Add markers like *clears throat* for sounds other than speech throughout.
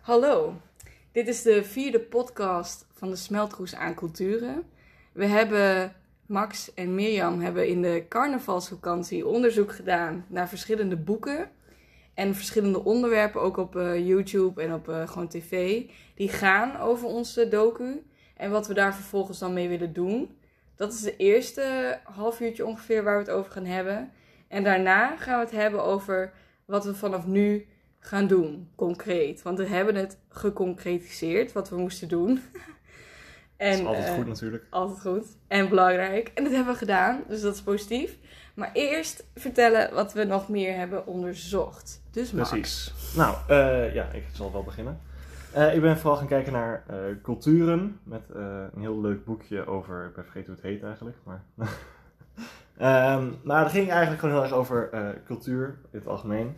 Hallo, dit is de vierde podcast van de Smeltroes aan Culturen. We hebben, Max en Mirjam hebben in de carnavalsvakantie onderzoek gedaan naar verschillende boeken. En verschillende onderwerpen, ook op eh, YouTube en op eh, gewoon tv, die gaan over onze docu. En wat we daar vervolgens dan mee willen doen. Dat is de eerste half uurtje ongeveer waar we het over gaan hebben. En daarna gaan we het hebben over wat we vanaf nu gaan doen, concreet. Want we hebben het geconcretiseerd, wat we moesten doen. *laughs* Dat is altijd eh, goed natuurlijk. altijd goed en belangrijk. En dat hebben we gedaan, dus dat is positief. Maar eerst vertellen wat we nog meer hebben onderzocht. Dus Max. Precies. Nou, eh, ja, ik zal wel beginnen. Eh, ik ben vooral gaan kijken naar eh, culturen. Met eh, een heel leuk boekje over. Ik ben vergeten hoe het heet eigenlijk. Maar. *laughs* Ehm maar dat ging eigenlijk gewoon heel erg over cultuur in het algemeen.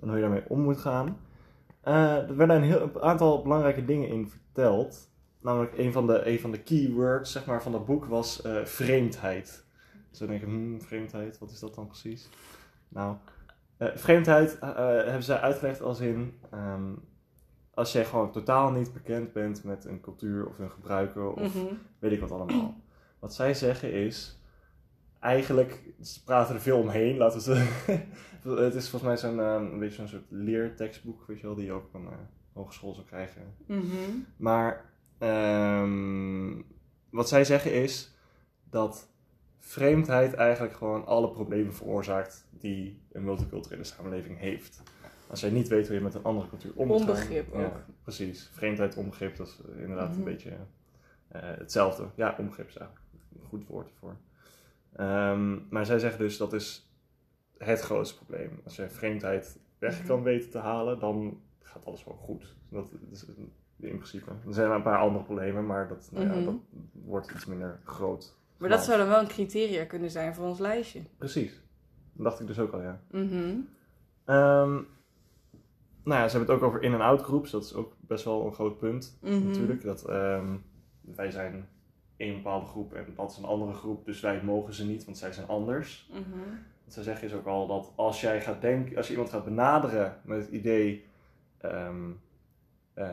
En hoe je daarmee om moet gaan. Er werden een, heel, aantal belangrijke dingen in verteld. Namelijk een van de, een van de keywords zeg maar, van dat boek was vreemdheid. Dus dan denk ik, hmm, vreemdheid, wat is dat dan precies? Nou, vreemdheid hebben zij uitgelegd als in... ehm, als jij gewoon totaal niet bekend bent met een cultuur of een gebruiker of Mhm. weet ik wat allemaal. Wat zij zeggen is, eigenlijk, ze praten er veel omheen, laten we zeggen. *laughs* het is volgens mij zo'n, ehm, een beetje zo'n soort leertekstboek, weet je wel, die je ook op een eh, hogeschool zou krijgen. Mhm. Maar ehm, wat zij zeggen is dat vreemdheid eigenlijk gewoon alle problemen veroorzaakt die een multiculturele samenleving heeft. Als jij niet weet hoe je met een andere cultuur om moet gaan. Onbegrip Ja, ook. precies. Vreemdheid, onbegrip, dat is eh, inderdaad Mhm. een beetje eh, hetzelfde. Ja, onbegrip is eigenlijk een goed woord ervoor. Ehm, maar zij zeggen dus dat is het grootste probleem. Als je vreemdheid weg Mhm. kan weten te halen, dan gaat alles gewoon goed. Dat is in principe. Er zijn wel een paar andere problemen, maar dat, nou ja, Mhm. dat wordt iets minder groot. Maar dat zou dan wel een criteria kunnen zijn voor ons lijstje. Precies. Dat dacht ik dus ook al, ja. Mhm. Nou ja, ze hebben het ook over in- en out groups. Dat is ook best wel een groot punt. Mhm. natuurlijk. Dat ehm, wij zijn één bepaalde groep en dat is een andere groep, dus wij mogen ze niet, want zij zijn anders. Mhm. Wat zij zeggen is ook al dat als jij gaat denken, als je iemand gaat benaderen met het idee, ehm, eh,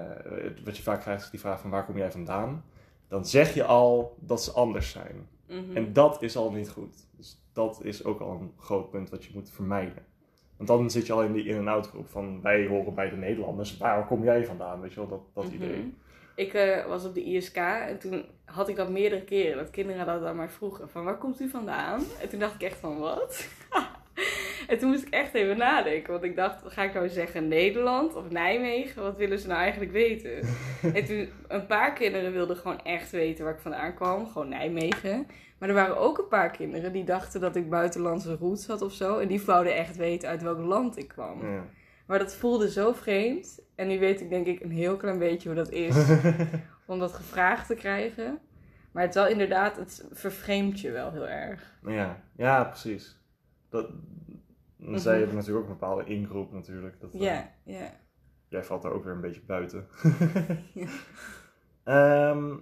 wat je vaak krijgt is die vraag van waar kom jij vandaan, dan zeg je al dat ze anders zijn. Mhm. En dat is al niet goed. Dus dat is ook al een groot punt wat je moet vermijden. Want dan zit je al in die in- en out groep van wij horen bij de Nederlanders, waar kom jij vandaan? Weet je wel, dat, dat Mhm. idee. Ik eh, was op de ISK en toen had ik dat meerdere keren. Dat kinderen dat aan mij vroegen. Van waar komt u vandaan? En toen dacht ik echt van wat? *laughs* en toen moest ik echt even nadenken. Want ik dacht, ga ik nou zeggen Nederland of Nijmegen? Wat willen ze nou eigenlijk weten? *laughs* en toen, een paar kinderen wilden gewoon echt weten waar ik vandaan kwam. Gewoon Nijmegen. Maar er waren ook een paar kinderen die dachten dat ik buitenlandse roots had of zo. En die wouden echt weten uit welk land ik kwam. Ja. Maar dat voelde zo vreemd. En nu weet ik denk ik een heel klein beetje hoe dat is *laughs* om dat gevraagd te krijgen. Maar het is wel inderdaad, het vervreemdt je wel heel erg. Ja, ja precies. Dat, dan Mhm. zij hebben natuurlijk ook een bepaalde ingroep natuurlijk. Dat, eh, Ja, ja. Jij valt daar ook weer een beetje buiten. Ja. *laughs* *laughs* Ehm,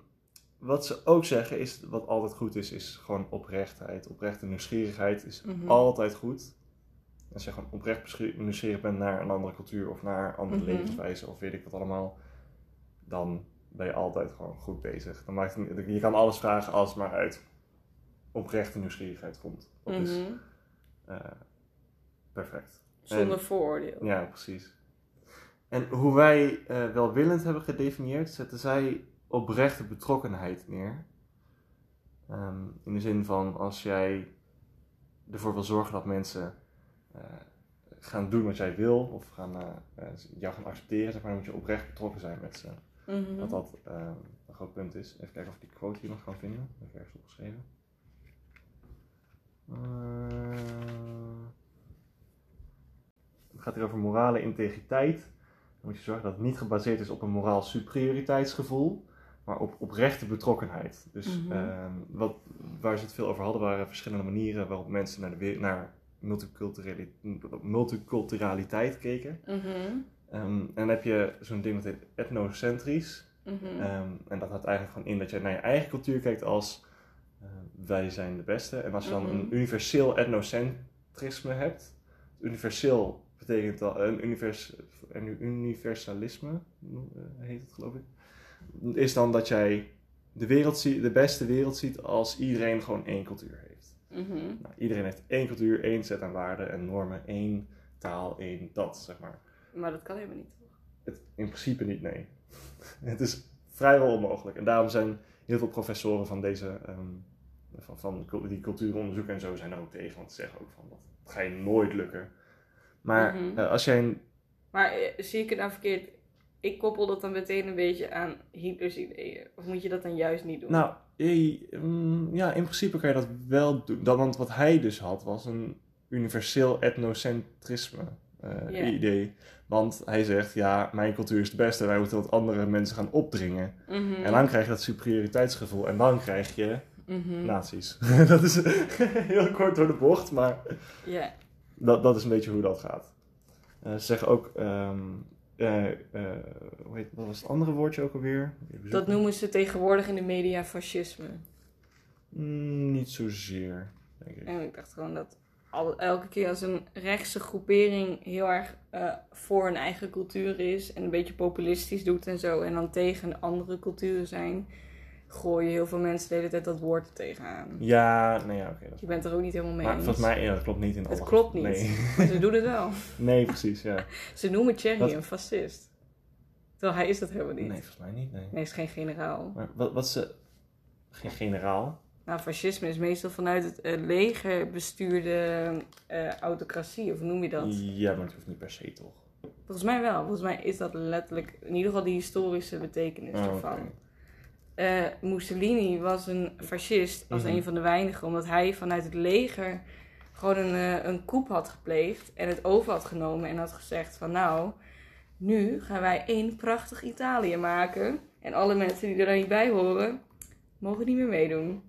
wat ze ook zeggen is, wat altijd goed is, is gewoon oprechtheid. Oprechte nieuwsgierigheid is Mhm. altijd goed. Als je gewoon oprecht nieuwsgierig bent naar een andere cultuur of naar andere Mhm. levenswijze of weet ik wat allemaal, dan ben je altijd gewoon goed bezig. Dan maakt het, je kan alles vragen als het maar uit oprechte nieuwsgierigheid komt. Dat is Mhm. eh, perfect. Zonder En- vooroordeel. Ja, precies. En hoe wij eh, welwillend hebben gedefinieerd, zetten zij oprechte betrokkenheid neer. Ehm, in de zin van als jij ervoor wil zorgen dat mensen eh, gaan doen wat jij wil, of gaan, eh, eh, jou gaan accepteren, zeg maar, dan moet je oprecht betrokken zijn met ze. Mhm. Dat dat eh, een groot punt is. Even kijken of ik die quote hier nog kan vinden. Dat heb ik ergens opgeschreven. Het gaat hier over morale integriteit. Dan moet je zorgen dat het niet gebaseerd is op een moraal superioriteitsgevoel, maar op oprechte betrokkenheid. Dus Mhm. ehm, wat, waar ze het veel over hadden, waren verschillende manieren waarop mensen naar, de, naar multiculturali- multiculturaliteit keken. Mhm. Ehm, en dan heb je zo'n ding dat heet etnocentrisch. Mhm. Ehm, en dat houdt eigenlijk gewoon in dat je naar je eigen cultuur kijkt als eh, wij zijn de beste. En als je dan een universeel etnocentrisme hebt, universeel betekent dat een, univers, universalisme, eh, heet het geloof ik, is dan dat jij de, wereld zie, de beste wereld ziet als iedereen gewoon één cultuur heeft. Mhm. Nou, iedereen heeft één cultuur, één set aan waarden en normen, één taal, één dat, zeg maar. Maar dat kan helemaal niet. toch? Het, in principe niet, nee. *laughs* het is vrijwel onmogelijk. En daarom zijn heel veel professoren van deze, ehm, van, van die cultuuronderzoeken en zo, zijn er ook tegen. Want ze zeggen ook van, dat ga je nooit lukken. Maar Mhm. eh, als jij een, Maar eh, zie ik het nou verkeerd? Ik koppel dat dan meteen een beetje aan Hitlers ideeën. Of moet je dat dan juist niet doen? nou, eh, mm, ja, in principe kan je dat wel doen. Dat, want wat hij dus had, was een universeel etnocentrisme eh, idee. Want hij zegt, ja, mijn cultuur is de beste, wij moeten dat andere mensen gaan opdringen. Mhm. En dan krijg je dat superioriteitsgevoel en dan krijg je Mhm. nazi's. *laughs* dat is *laughs* heel kort door de bocht, maar Ja. dat, dat is een beetje hoe dat gaat. Eh, ze zeggen ook, ehm, eh, eh, hoe heet, wat was het andere woordje ook alweer? Dat noemen ze tegenwoordig in de media fascisme. Mm, niet zozeer, denk ik. En ik dacht gewoon dat al, elke keer als een rechtse groepering heel erg eh, voor een eigen cultuur is en een beetje populistisch doet en zo, en dan tegen andere culturen zijn, gooien heel veel mensen de hele tijd dat woord er tegenaan. Ja, nee, ja, oké. Je bent er ook niet helemaal mee Maar eens. volgens mij, ja, dat klopt niet in alle Het klopt niet. Nee, *laughs* Maar ze doen het wel. *laughs* nee precies, ja. Ze noemen Thierry een fascist. Terwijl hij is dat helemaal niet. Nee, volgens mij niet, nee. Nee, hij is geen generaal. Maar wat, wat ze... Geen generaal? Nou, fascisme is meestal vanuit het eh, leger bestuurde eh, autocratie, of noem je dat? Ja, maar het hoeft niet per se, toch? Volgens mij wel. Volgens mij is dat letterlijk, in ieder geval de historische betekenis Oh, ervan. Eh, Mussolini was een fascist als Mhm. een van de weinigen, omdat hij vanuit het leger gewoon een, eh, een coup had gepleegd en het over had genomen en had gezegd van nou, nu gaan wij één prachtig Italië maken en alle mensen die er dan niet bij horen, mogen niet meer meedoen.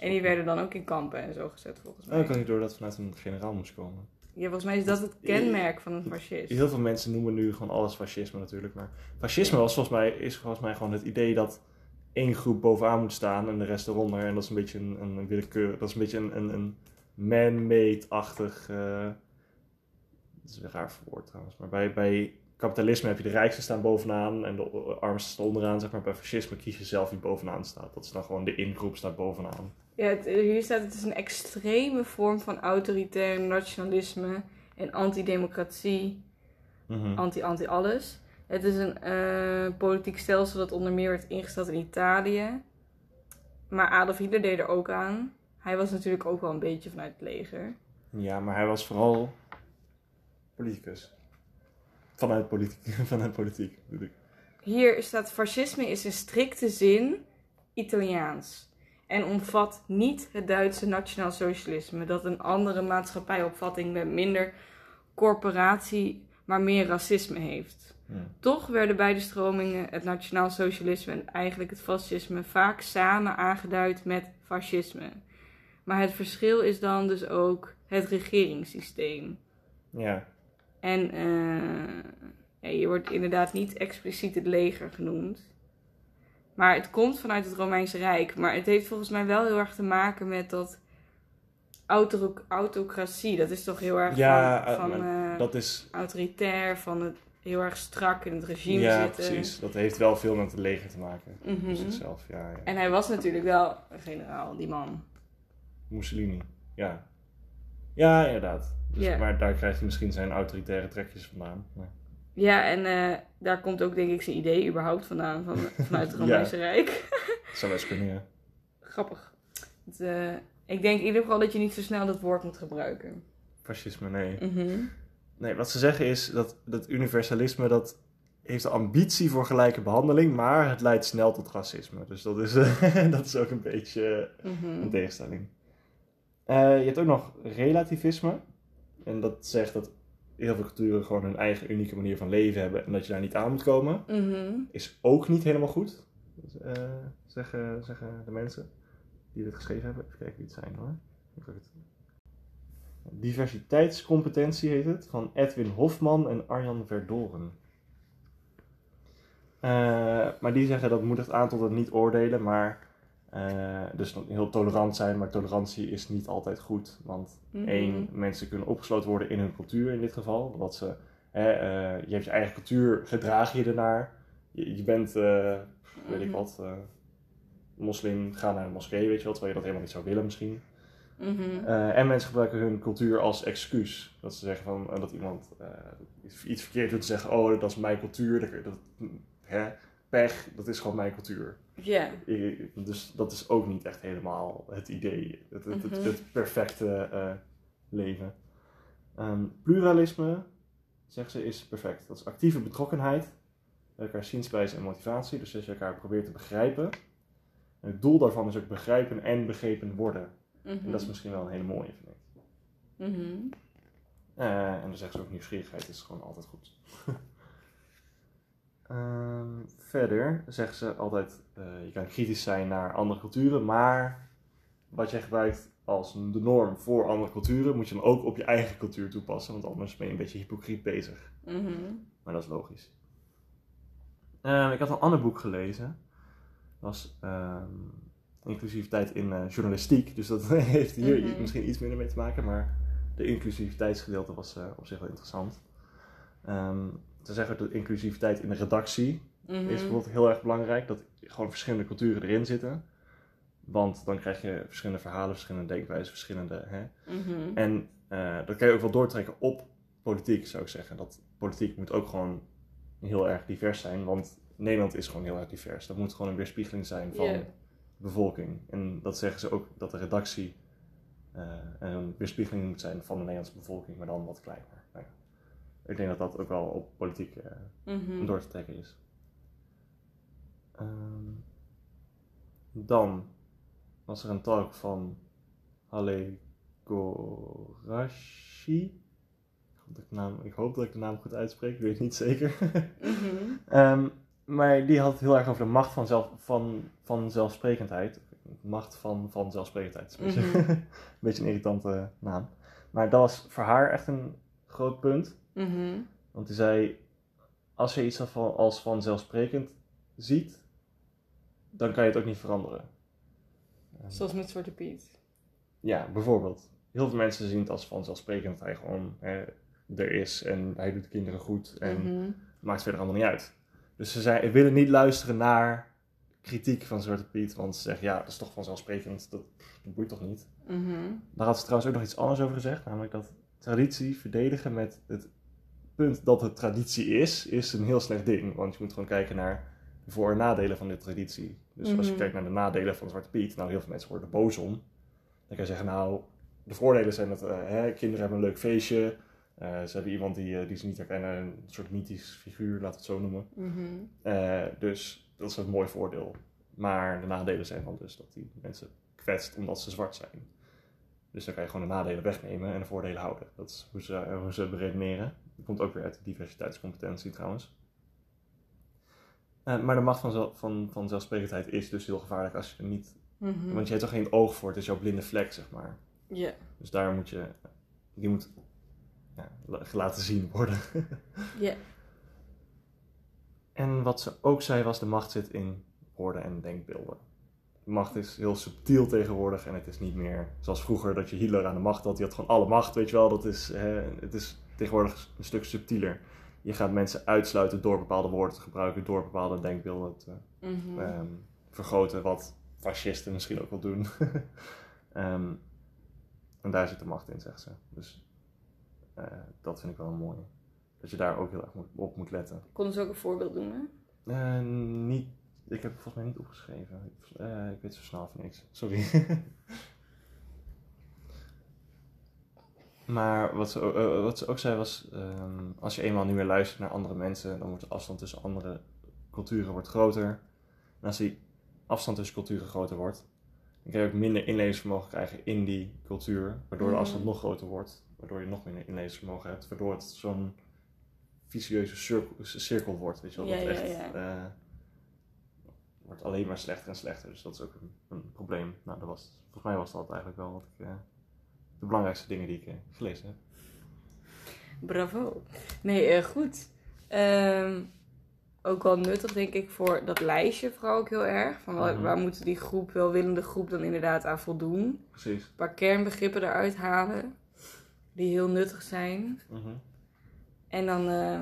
En die werden dan ook in kampen en zo gezet volgens mij. Ik had niet door dat het vanuit een generaal moest komen. Ja, volgens mij is dat het kenmerk van een fascist. Heel veel mensen noemen nu gewoon alles fascisme natuurlijk. Maar fascisme was volgens mij, is volgens mij gewoon het idee dat één groep bovenaan moet staan en de rest eronder. En dat is een beetje een, een willekeur. Dat is een beetje een, een, een man-made-achtig. eh, dat is een raar woord trouwens. Maar bij, bij kapitalisme heb je de rijkste staan bovenaan en de armste staan onderaan. Zeg maar. Bij fascisme kies je zelf wie bovenaan staat. Dat is dan gewoon de ingroep staat bovenaan. Ja, het- hier staat het is een extreme vorm van autoritair nationalisme en antidemocratie, Mhm. anti-anti-alles. Het is een eh, politiek stelsel dat onder meer werd ingesteld in Italië. Maar Adolf Hitler deed er ook aan. Hij was natuurlijk ook wel een beetje vanuit het leger. Ja, maar hij was vooral politicus. Vanuit politiek. *laughs* Vanuit politiek, bedoel ik. Hier staat fascisme is in strikte zin Italiaans. En omvat niet het Duitse nationaal socialisme, dat een andere maatschappijopvatting met minder corporatie, maar meer racisme heeft. Toch werden beide stromingen, het nationaal socialisme en eigenlijk het fascisme, vaak samen aangeduid met fascisme. Maar het verschil is dan dus ook het regeringssysteem. ja. En eh, ja, hier wordt inderdaad niet expliciet het leger genoemd. Maar het komt vanuit het Romeinse Rijk. Maar het heeft volgens mij wel heel erg te maken met dat auto autocratie. Dat is toch heel erg Ja, van, eh, van eh, dat is... autoritair, van het heel erg strak in het regime Ja, zitten. precies. Dat heeft wel veel met het leger te maken. Dus zichzelf, ja, ja. En hij was natuurlijk wel een generaal, die man. Mussolini, ja. Ja, inderdaad. Dus, Ja. Maar daar krijgt hij misschien zijn autoritaire trekjes vandaan. Maar... Ja, en eh, daar komt ook denk ik zijn idee überhaupt vandaan, van, *laughs* vanuit het Romeinse Rijk. Dat zou best kunnen, ja. *laughs* Grappig. Het, eh, ik denk in ieder geval dat je niet zo snel dat woord moet gebruiken. Fascisme, nee. Mhm. Nee, wat ze zeggen is dat dat universalisme, dat heeft de ambitie voor gelijke behandeling, maar het leidt snel tot racisme. Dus dat is, *laughs* dat is ook een beetje Mhm. een tegenstelling. Eh, je hebt ook nog relativisme. En dat zegt dat heel veel culturen gewoon hun eigen unieke manier van leven hebben en dat je daar niet aan moet komen. Mhm. Is ook niet helemaal goed, eh, zeggen, zeggen de mensen die dit geschreven hebben. Even kijken wie het zijn hoor. Ik heb het- Diversiteitscompetentie heet het, van Edwin Hofman en Arjan Verdoren. Eh, maar die zeggen dat moedigt aan tot het niet oordelen, maar Eh, dus heel tolerant zijn, maar tolerantie is niet altijd goed. Want Mhm. één, mensen kunnen opgesloten worden in hun cultuur in dit geval. Wat ze, hè, eh, je hebt je eigen cultuur, gedraag je ernaar. Je, je bent, weet ik Mhm. wat, moslim, ga naar de moskee, weet je wel, terwijl je dat helemaal niet zou willen misschien. Eh, en mensen gebruiken hun cultuur als excuus. Dat ze zeggen van, eh, dat iemand eh, iets- verkeerd doet, zeggen, oh, dat is mijn cultuur, dat, dat, hè, pech, dat is gewoon mijn cultuur. Ja. Dus dat is ook niet echt helemaal het idee, het, het, het, Mhm. het perfecte leven. Ehm, pluralisme, zegt ze, is perfect. Dat is actieve betrokkenheid, elkaar zienswijze en motivatie. Dus dat je elkaar probeert te begrijpen. En het doel daarvan is ook begrijpen en begrepen worden. Mhm. En dat is misschien wel een hele mooie, vind ik. Mhm. Eh, en dan zegt ze ook nieuwsgierigheid is gewoon altijd goed. *laughs* Ehm, verder zegt ze altijd, eh, je kan kritisch zijn naar andere culturen, maar wat jij gebruikt als de norm voor andere culturen, moet je dan ook op je eigen cultuur toepassen, want anders ben je een beetje hypocriet bezig. Mhm. Maar dat is logisch. Ehm, ik had een ander boek gelezen. Dat was ehm, inclusiviteit in eh, journalistiek. Dus dat *laughs* heeft hier Mhm. misschien iets minder mee te maken. Maar de inclusiviteitsgedeelte was eh, op zich wel interessant. Ehm ze zeggen dat inclusiviteit in de redactie Mhm. is bijvoorbeeld heel erg belangrijk. Dat gewoon verschillende culturen erin zitten. Want dan krijg je verschillende verhalen, verschillende denkwijzen, verschillende... Hè? Mhm. En eh, dat kan je ook wel doortrekken op politiek, zou ik zeggen. Dat politiek moet ook gewoon heel erg divers zijn, want Nederland is gewoon heel erg divers. Dat moet gewoon een weerspiegeling zijn van. Bevolking. En dat zeggen ze ook, dat de redactie eh, een weerspiegeling moet zijn van de Nederlandse bevolking, maar dan wat kleiner. Nou ja. Ik denk dat dat ook wel op politiek eh, Mhm. door te trekken is. Ehm, dan was er een talk van Halle Gorashi. Ik hoop dat ik de naam, ik hoop dat ik de naam goed uitspreek, ik weet het niet zeker. Mhm. *laughs* Ehm, maar die had het heel erg over de macht van, zelf, van, van zelfsprekendheid. Macht van, van zelfsprekendheid. Is een beetje, Mhm. *laughs* een beetje een irritante naam. Maar dat was voor haar echt een groot punt. Mhm. Want die zei, als je iets als van, als vanzelfsprekend ziet, dan kan je het ook niet veranderen. Zoals met Zwarte Piet. Ja, bijvoorbeeld. Heel veel mensen zien het als vanzelfsprekend dat hij gewoon hè, er is en hij doet de kinderen goed en Mhm. maakt verder allemaal niet uit. Dus ze willen niet luisteren naar kritiek van Zwarte Piet, want ze zeggen, ja, dat is toch vanzelfsprekend, dat, dat boeit toch niet. Mhm. Daar had ze trouwens ook nog iets anders over gezegd, namelijk dat traditie verdedigen met het punt dat het traditie is, is een heel slecht ding. Want je moet gewoon kijken naar de voor- en nadelen van de traditie. Dus als je Mhm. kijkt naar de nadelen van Zwarte Piet, nou heel veel mensen worden er boos om. Dan kan je zeggen, nou, de voordelen zijn dat eh, hè, kinderen hebben een leuk feestje. Eh, ze hebben iemand die, eh, die ze niet herkennen, een soort mythisch figuur, laten we het zo noemen. Mhm. Eh, dus dat is een mooi voordeel. Maar de nadelen zijn dan dus dat die mensen kwetst omdat ze zwart zijn. Dus dan kan je gewoon de nadelen wegnemen en de voordelen houden. Dat is hoe ze, eh, hoe ze beredeneren. Dat komt ook weer uit de diversiteitscompetentie trouwens. Eh, maar de macht van, van, van zelfsprekendheid is dus heel gevaarlijk als je er niet... Mhm. Want je hebt er geen oog voor, het is jouw blinde vlek, zeg maar. Ja. Dus daar moet je... Die moet laten zien worden. *laughs* Ja. En wat ze ook zei was, de macht zit in woorden en denkbeelden. De macht is heel subtiel tegenwoordig en het is niet meer zoals vroeger dat je Hitler aan de macht had. Die had gewoon alle macht, weet je wel. Dat is, hè, het is tegenwoordig een stuk subtieler. Je gaat mensen uitsluiten door bepaalde woorden te gebruiken, door bepaalde denkbeelden te Mhm. ehm, vergroten, wat fascisten misschien ook wel doen. *laughs* Ehm, en daar zit de macht in, zegt ze. Dus eh, dat vind ik wel een mooie. Dat je daar ook heel erg moet- op moet letten. Konden ze ook een voorbeeld noemen? Eh, niet, ik heb het volgens mij niet opgeschreven. Ik, eh, ik weet zo snel van niks. Sorry. *laughs* maar wat ze, ook- wat ze ook zei was, ehm, als je eenmaal niet meer luistert naar andere mensen, dan wordt de afstand tussen andere culturen wordt groter. En als die afstand tussen culturen groter wordt, dan kan je ook minder inlevingsvermogen krijgen in die cultuur, waardoor de afstand nog groter wordt, waardoor je nog minder inlevingsvermogen hebt, waardoor het zo'n vicieuze cirkel, cirkel wordt, weet je wel. Ja, dat ja, echt, ja. eh, wordt alleen maar slechter en slechter, dus dat is ook een, een probleem. Nou, dat was, volgens mij was dat eigenlijk wel wat ik, eh, de belangrijkste dingen die ik eh, gelezen heb. Bravo. Nee, goed. Ehm, ook wel nuttig, denk ik, voor dat lijstje vooral ook heel erg. Van waar, Mhm. waar moeten die groep, welwillende groep, dan inderdaad aan voldoen. Precies. Een paar kernbegrippen eruit halen, die heel nuttig zijn. Mhm. En dan eh,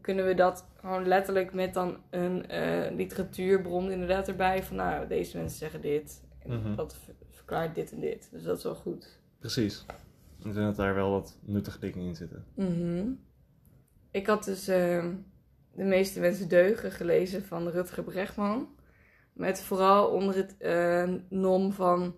kunnen we dat gewoon letterlijk met dan een eh, literatuurbron inderdaad erbij. Van nou, deze mensen zeggen dit. En Mhm. dat ver- verklaart dit en dit. Dus dat is wel goed. Precies. Ik denk dat daar wel wat nuttige dingen in zitten. Mhm. Ik had dus eh, De meeste mensen deugen gelezen van Rutger Bregman. Met vooral onder het nom van.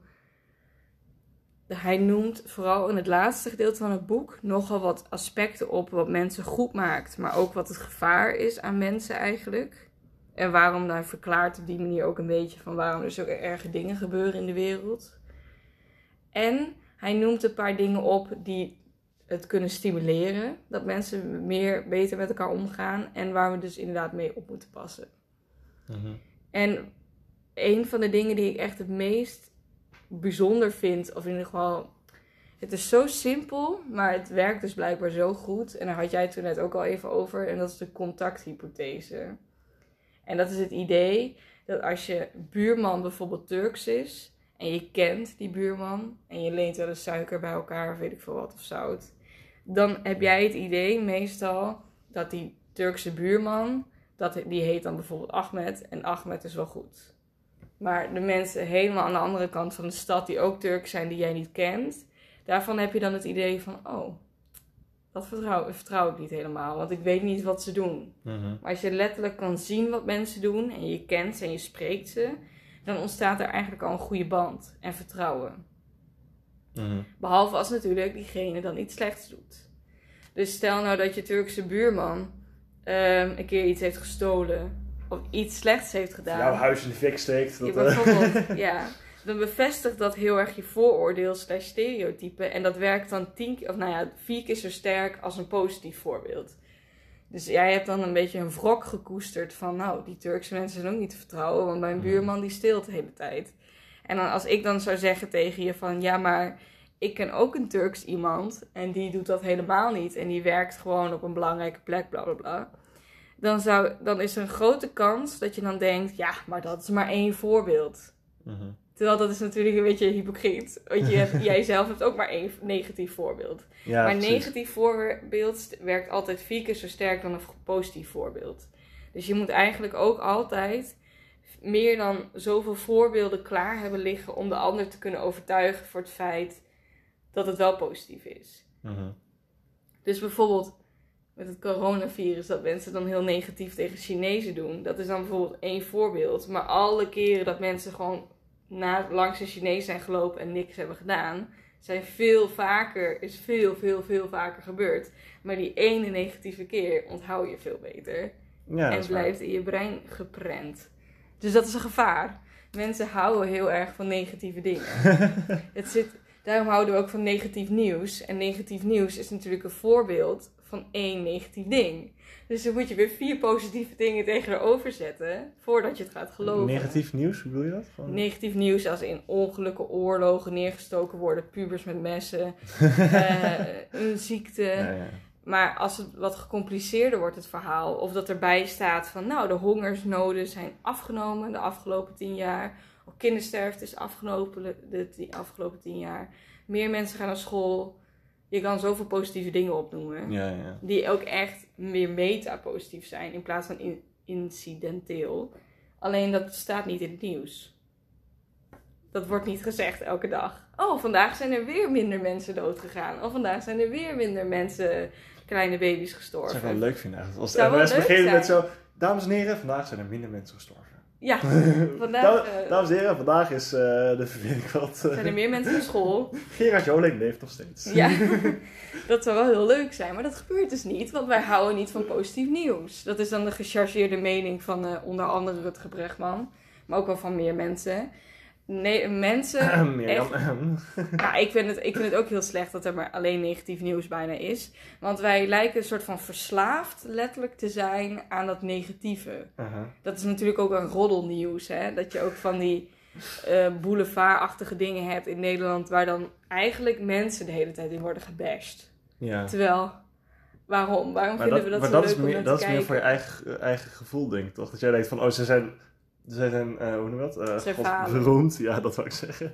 Hij noemt vooral in het laatste gedeelte van het boek nogal wat aspecten op wat mensen goed maakt. Maar ook wat het gevaar is aan mensen eigenlijk. En waarom hij verklaart op die manier ook een beetje van waarom er zulke erge dingen gebeuren in de wereld. En hij noemt een paar dingen op die het kunnen stimuleren. Dat mensen meer beter met elkaar omgaan. En waar we dus inderdaad mee op moeten passen. Mhm. En een van de dingen die ik echt het meest bijzonder vind, of in ieder geval, het is zo simpel, maar het werkt dus blijkbaar zo goed. En daar had jij het toen net ook al even over, en dat is de contacthypothese. En dat is het idee dat als je buurman bijvoorbeeld Turks is, en je kent die buurman, en je leent wel eens suiker bij elkaar, of weet ik veel wat, of zout, dan heb jij het idee meestal dat die Turkse buurman dat, die heet dan bijvoorbeeld Ahmed. En Ahmed is wel goed. Maar de mensen helemaal aan de andere kant van de stad, die ook Turk zijn, die jij niet kent, daarvan heb je dan het idee van: oh, dat vertrouw, vertrouw ik niet helemaal, want ik weet niet wat ze doen. Mhm. Maar als je letterlijk kan zien wat mensen doen en je kent ze en je spreekt ze, dan ontstaat er eigenlijk al een goede band en vertrouwen. Mhm. Behalve als natuurlijk diegene dan iets slechts doet. Dus stel nou dat je Turkse buurman ehm, een keer iets heeft gestolen. Of iets slechts heeft gedaan. Jouw huis in de fik steekt. Dat, Ja, eh, bijvoorbeeld, *laughs* ja. Dan bevestigt dat heel erg je vooroordeel slash stereotype. En dat werkt dan tien keer, of nou ja, vier keer zo sterk als een positief voorbeeld. Dus jij hebt dan een beetje een wrok gekoesterd van, nou, die Turkse mensen zijn ook niet te vertrouwen, want mijn Mhm. buurman die steelt de hele tijd. En dan als ik dan zou zeggen tegen je van, ja, maar ik ken ook een Turks iemand en die doet dat helemaal niet en die werkt gewoon op een belangrijke plek, bla bla bla. Dan, zou, dan is er een grote kans dat je dan denkt, ja, maar dat is maar één voorbeeld. Mhm. Terwijl dat is natuurlijk een beetje hypocriet. Want je hebt, *laughs* jij zelf hebt ook maar één negatief voorbeeld. Ja, maar een negatief voorbeeld werkt altijd vier keer zo sterk dan een positief voorbeeld. Dus je moet eigenlijk ook altijd meer dan zoveel voorbeelden klaar hebben liggen om de ander te kunnen overtuigen voor het feit dat het wel positief is. Mhm. Dus bijvoorbeeld met het coronavirus, dat mensen dan heel negatief tegen Chinezen doen. Dat is dan bijvoorbeeld één voorbeeld. Maar alle keren dat mensen gewoon na, langs een Chinees zijn gelopen en niks hebben gedaan, zijn veel vaker, is veel, veel, veel vaker gebeurd. Maar die ene negatieve keer onthoud je veel beter. Ja, en blijft in je brein geprent. Dus dat is een gevaar. Mensen houden heel erg van negatieve dingen. *laughs* Het zit, daarom houden we ook van negatief nieuws. En negatief nieuws is natuurlijk een voorbeeld van één negatief ding. Dus dan moet je weer vier positieve dingen tegenover zetten voordat je het gaat geloven. Negatief nieuws, hoe bedoel je dat? Van... Negatief nieuws als in ongelukken, oorlogen, neergestoken worden, pubers met messen, *laughs* eh, een ziekte. Ja, ja. Maar als het wat gecompliceerder wordt, het verhaal, of dat erbij staat van, nou, de hongersnoden zijn afgenomen de afgelopen tien jaar, of kindersterfte is afgenomen de afgelopen tien jaar, meer mensen gaan naar school. Je kan zoveel positieve dingen opnoemen, Ja, ja. die ook echt meer meta-positief zijn in plaats van in- incidenteel. Alleen dat staat niet in het nieuws. Dat wordt niet gezegd elke dag. Oh, vandaag zijn er weer minder mensen doodgegaan. Of vandaag zijn er weer minder mensen, kleine baby's Dat gestorven. zou ik wel leuk vinden. Als wel NOS beginnen met zo... Dames en heren, vandaag zijn er minder mensen gestorven. Ja, *laughs* vandaag eh, Dames en heren, vandaag is eh, de ik wat. eh, zijn er meer mensen naar school. *laughs* Gerard Joling leeft nog steeds. Ja, *laughs* dat zou wel heel leuk zijn. Maar dat gebeurt dus niet, want wij houden niet van positief nieuws. Dat is dan de gechargeerde mening van eh, onder andere Rutger Bregman. Maar ook wel van meer mensen. Nee, mensen *clears throat* Mirjam. *clears throat* Nou, ik vind, het, ik vind het ook heel slecht dat er maar alleen negatief nieuws bijna is. Want wij lijken een soort van verslaafd letterlijk te zijn aan dat negatieve. Dat is natuurlijk ook een roddelnieuws, hè. Dat je ook van die eh boulevardachtige dingen hebt in Nederland... waar dan eigenlijk mensen de hele tijd in worden gebashed. Ja. Terwijl Waarom? Waarom Maar vinden dat, we dat maar zo dat is leuk om naar dat te is meer voor je kijken? eigen, eigen gevoel, denk ik toch? Dat jij denkt van, oh, ze zijn, ze zijn eh, hoe noem je dat? Eh, God, beroemd, ja, dat wou ik zeggen.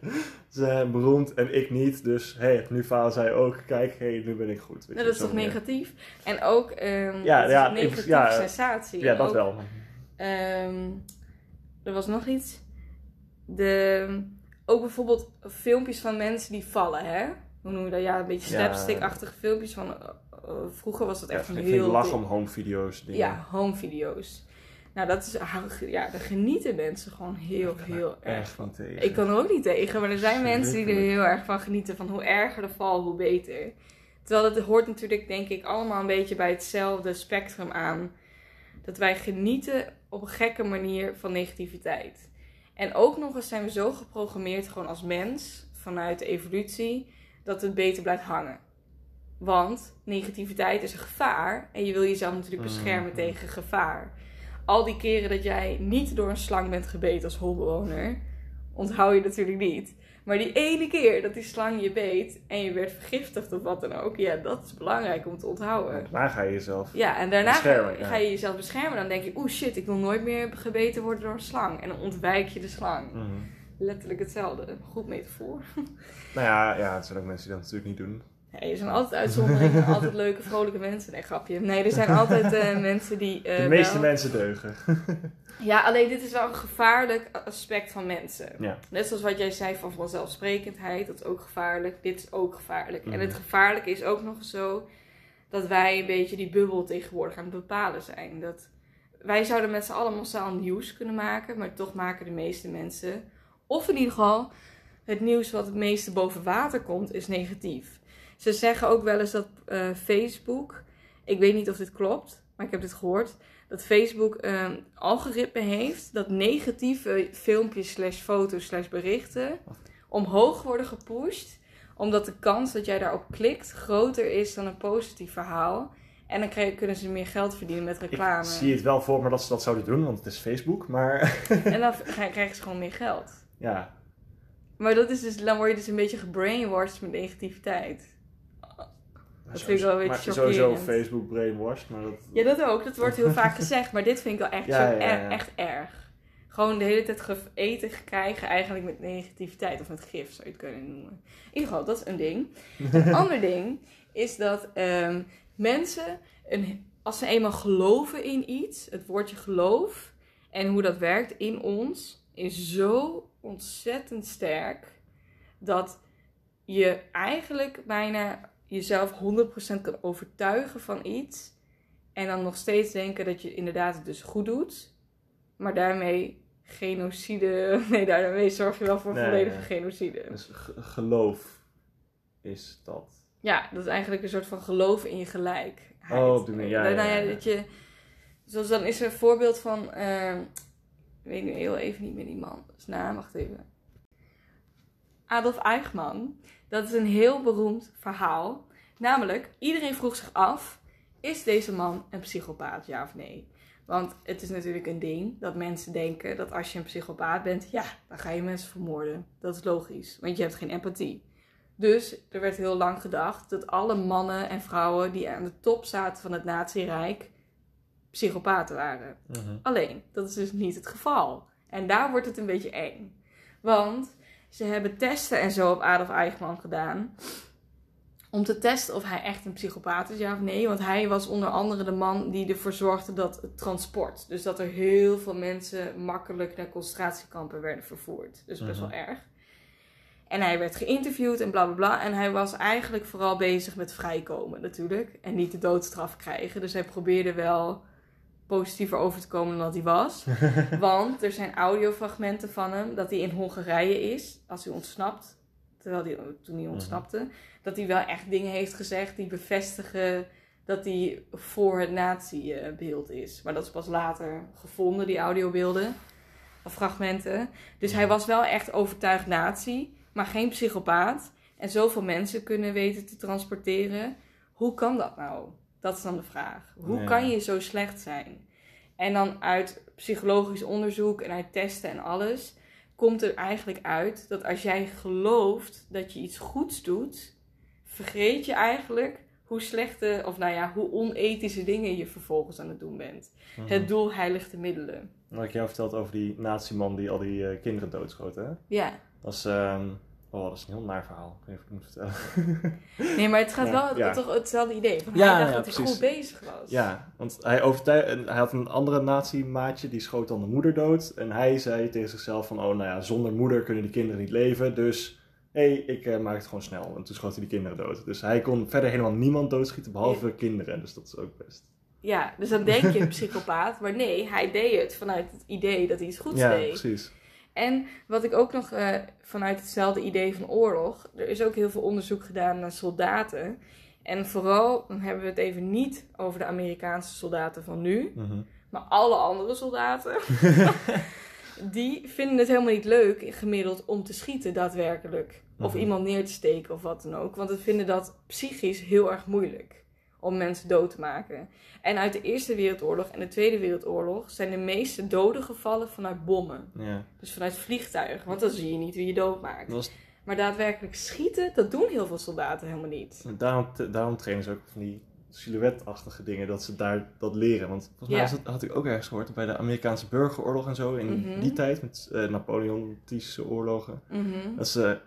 Ze zijn beroemd en ik niet, dus hé, hey, nu falen zij ook. Kijk, hé, nu ben ik goed. Weet Nou, dat is toch negatief? En ook ehm Ja, ja, een ik- negatieve ja, sensatie. Ja, dat ook, wel. ehm, er was nog iets. De, ook bijvoorbeeld filmpjes van mensen die vallen, hè? Hoe noem je dat? Ja, een beetje slapstick-achtige filmpjes. Van, eh, vroeger was dat Ja, echt ik vind heel... lach om home video's. Dingen. Ja, home video's. Nou, dat is... Ja, daar genieten mensen gewoon heel, heel erg van. tegen. Ik kan er ook niet tegen, maar er zijn mensen die er heel erg van genieten. Van hoe erger de val, hoe beter. Terwijl dat hoort natuurlijk, denk ik, allemaal een beetje bij hetzelfde spectrum aan. Dat wij genieten op een gekke manier van negativiteit. En ook nog eens zijn we zo geprogrammeerd, gewoon als mens, vanuit de evolutie, dat het beter blijft hangen. Want negativiteit is een gevaar en je wil jezelf natuurlijk beschermen Mhm. tegen gevaar. Al die keren dat jij niet door een slang bent gebeten als holbewoner, onthoud je natuurlijk niet. Maar die ene keer dat die slang je beet en je werd vergiftigd of wat dan ook, ja, dat is belangrijk om te onthouden. Daarna ga je jezelf. Ja, en daarna ga, ja. je jezelf beschermen. Dan denk je, oeh shit, ik wil nooit meer gebeten worden door een slang. En dan ontwijk je de slang. Mhm. Letterlijk hetzelfde. Goed metafoor. Nou ja, ja, het zijn ook mensen die dat natuurlijk niet doen. Ja, er zijn altijd uitzonderingen, *laughs* altijd leuke, vrolijke mensen. Nee, grapje. Nee, er zijn altijd eh, *laughs* mensen die. eh, De meeste wel- mensen deugen. *laughs* Ja, alleen dit is wel een gevaarlijk aspect van mensen. Ja. Net zoals wat jij zei van vanzelfsprekendheid, dat is ook gevaarlijk. Dit is ook gevaarlijk. En Mhm. het gevaarlijke is ook nog zo dat wij een beetje die bubbel tegenwoordig aan het bepalen zijn. Dat wij zouden met z'n allen massaal nieuws kunnen maken, maar toch maken de meeste mensen, of in ieder geval het nieuws wat het meeste boven water komt, is negatief. Ze zeggen ook wel eens dat eh, Facebook, ik weet niet of dit klopt, maar ik heb dit gehoord, dat Facebook een algoritme heeft dat negatieve filmpjes slash foto's slash berichten omhoog worden gepusht. Omdat de kans dat jij daarop klikt groter is dan een positief verhaal. En dan kunnen ze meer geld verdienen met reclame. Ik zie het wel voor me dat ze dat zouden doen, want het is Facebook. Maar *laughs* En dan krijgen ze gewoon meer geld. ja, Maar dat is dus, dan word je dus een beetje gebrainwashed met negativiteit. Dat vind ik wel een beetje maar Sowieso. Facebook brainwashed, maar dat... Ja, dat ook. Dat wordt heel *laughs* vaak gezegd. Maar dit vind ik wel echt, Ja, zo ja, echt erg. Gewoon de hele tijd eten krijgen eigenlijk met negativiteit. Of met gif zou je het kunnen noemen. In ieder geval, dat is een ding. Een *laughs* ander ding is dat ehm, mensen, een, als ze eenmaal geloven in iets, het woordje geloof en hoe dat werkt in ons, is zo ontzettend sterk dat je eigenlijk bijna jezelf 100% kan overtuigen van iets. En dan nog steeds denken dat je inderdaad het dus goed doet. Maar daarmee genocide. *laughs* Nee, daarmee zorg je wel voor Nee, volledige nee. genocide. Dus ge- geloof is dat. Ja, dat is eigenlijk een soort van geloof in je gelijkheid. Oh, op die manier, ja, Nou ja, ja, ja. dat je, zoals dan is er een voorbeeld van, ehm, ik weet nu heel even niet meer die man, dus naam, wacht even. Adolf Eichmann, dat is een heel beroemd verhaal. Namelijk, iedereen vroeg zich af, is deze man een psychopaat, ja of nee? Want het is natuurlijk een ding dat mensen denken dat als je een psychopaat bent, ja, dan ga je mensen vermoorden. Dat is logisch, want je hebt geen empathie. Dus er werd heel lang gedacht dat alle mannen en vrouwen die aan de top zaten van het nazi-rijk psychopaten waren. Alleen, dat is dus niet het geval. En daar wordt het een beetje eng. Want ze hebben testen en zo op Adolf Eichmann gedaan. Om te testen of hij echt een psychopaat is, ja of nee. Want hij was onder andere de man die ervoor zorgde dat het transport. Dus dat er heel veel mensen makkelijk naar concentratiekampen werden vervoerd. Dus best wel erg. En hij werd geïnterviewd en bla bla bla. En hij was eigenlijk vooral bezig met vrijkomen natuurlijk. En niet de doodstraf krijgen. Dus hij probeerde wel positiever over te komen dan dat hij was. *laughs* Want er zijn audiofragmenten van hem dat hij in Hongarije is. Als hij ontsnapt. Terwijl hij, toen hij ontsnapte. Dat hij wel echt dingen heeft gezegd die bevestigen dat hij voor het nazi-beeld is. Maar dat is pas later gevonden, die audiobeelden. Of fragmenten. Dus hij was wel echt overtuigd nazi. Maar geen psychopaat. En zoveel mensen kunnen weten te transporteren. Hoe kan dat nou? Dat is dan de vraag. Hoe Ja. kan je zo slecht zijn? En dan uit psychologisch onderzoek en uit testen en alles komt er eigenlijk uit dat als jij gelooft dat je iets goeds doet, vergeet je eigenlijk hoe slechte, of nou ja, hoe onethische dingen je vervolgens aan het doen bent. Mhm. Het doel heiligt de middelen. Wat ik jou verteld over die nazi-man die al die eh, kinderen doodschoot, hè? Ja. Dat is, ehm, oh, dat is een heel naar verhaal. Of ik moet vertellen. *laughs* Nee, maar het gaat Ja, wel ja. toch hetzelfde idee. Van Ja, hij dacht ja, dat hij precies. goed bezig was. ja, want hij, hij had een andere nazi-maatje, die schoot dan de moeder dood. En hij zei tegen zichzelf van, oh nou ja, zonder moeder kunnen die kinderen niet leven. Dus, hé, hey, ik eh, maak het gewoon snel. En toen schoot hij die kinderen dood. Dus hij kon verder helemaal niemand doodschieten, behalve kinderen. Dus dat is ook best. Ja, dus dan denk je een psychopaat. Maar nee, hij deed het vanuit het idee dat hij iets goeds ja, deed. precies. En wat ik ook nog eh, vanuit hetzelfde idee van oorlog. Er is ook heel veel onderzoek gedaan naar soldaten. En vooral, dan hebben we het even niet over de Amerikaanse soldaten van nu. Mhm. Maar alle andere soldaten. *laughs* *laughs* die vinden het helemaal niet leuk, gemiddeld, om te schieten daadwerkelijk. Of Mhm. iemand neer te steken of wat dan ook. Want ze vinden dat psychisch heel erg moeilijk. Om mensen dood te maken. En uit de Eerste Wereldoorlog en de Tweede Wereldoorlog zijn de meeste doden gevallen vanuit bommen. Ja, Dus vanuit vliegtuigen, want dan zie je niet wie je doodmaakt. was Maar daadwerkelijk schieten, dat doen heel veel soldaten helemaal niet. Daarom, daarom trainen ze ook van die silhouetachtige dingen, dat ze daar dat leren. Want volgens mij Ja. dat, had ik ook ergens gehoord, bij de Amerikaanse burgeroorlog en zo, in Mhm. die tijd, met eh Napoleontische oorlogen, Mhm. dat ze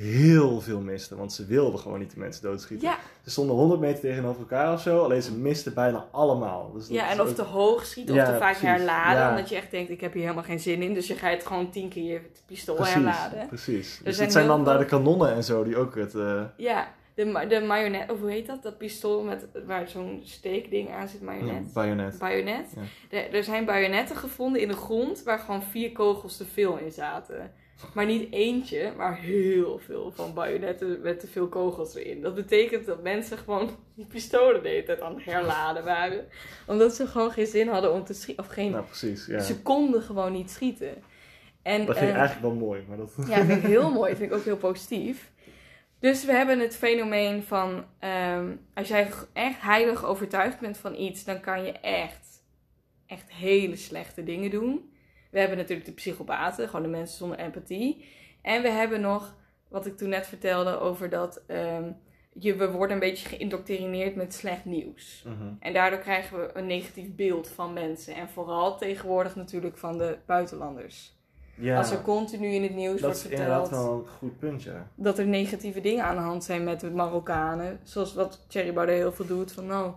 heel veel misten, want ze wilden gewoon niet de mensen doodschieten. Ja, Ze stonden 100 meter tegenover elkaar of zo, alleen ze misten bijna allemaal. Dus dat ja, en of ook- te hoog schieten Ja, of te vaak precies. herladen. Ja. Omdat je echt denkt, ik heb hier helemaal geen zin in. Dus je gaat gewoon tien keer je pistool Precies, herladen. precies. Dus zijn het zijn dan daar de kanonnen en zo die ook het... eh, Ja, de, de of hoe heet dat? Dat pistool met, waar zo'n steekding aan zit, ja. Bajonet. Ja. Er, er zijn bajonetten gevonden in de grond waar gewoon vier kogels te veel in zaten. Maar niet eentje, maar heel veel van bajonetten met te veel kogels erin. Dat betekent dat mensen gewoon die pistolen de hele tijd aan het herladen waren. Omdat ze gewoon geen zin hadden om te schieten. Of geen, Nou, precies, ja. ze konden gewoon niet schieten. En, Dat vind ik eh, eigenlijk wel mooi, maar dat... ja, vind ik heel *laughs* mooi. Vind ik ook heel positief. Dus we hebben het fenomeen van... ehm, als jij echt heilig overtuigd bent van iets... dan kan je echt, echt hele slechte dingen doen. We hebben natuurlijk de psychopaten. Gewoon de mensen zonder empathie. En we hebben nog, wat ik toen net vertelde... over dat ehm, je, we worden een beetje geïndoctrineerd met slecht nieuws. Mhm. En daardoor krijgen we een negatief beeld van mensen. En vooral tegenwoordig natuurlijk van de buitenlanders. Ja, Als er continu in het nieuws dat wordt is verteld inderdaad wel een goed punt, ja. dat er negatieve dingen aan de hand zijn met de Marokkanen. Zoals wat Thierry Baudet heel veel doet. Van nou,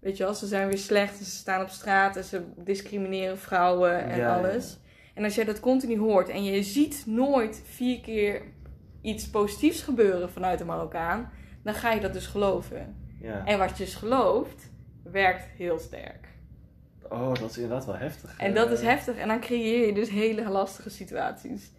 weet je wel, ze zijn weer slecht. en Ze staan op straat en ze discrimineren vrouwen en Ja, ja, alles. En als jij dat continu hoort en je ziet nooit vier keer iets positiefs gebeuren vanuit de Marokkaan. Dan ga je dat dus geloven. ja. En wat je dus gelooft, werkt heel sterk. Oh, dat is inderdaad wel heftig. En dat Eh, is heftig. En dan creëer je dus hele lastige situaties.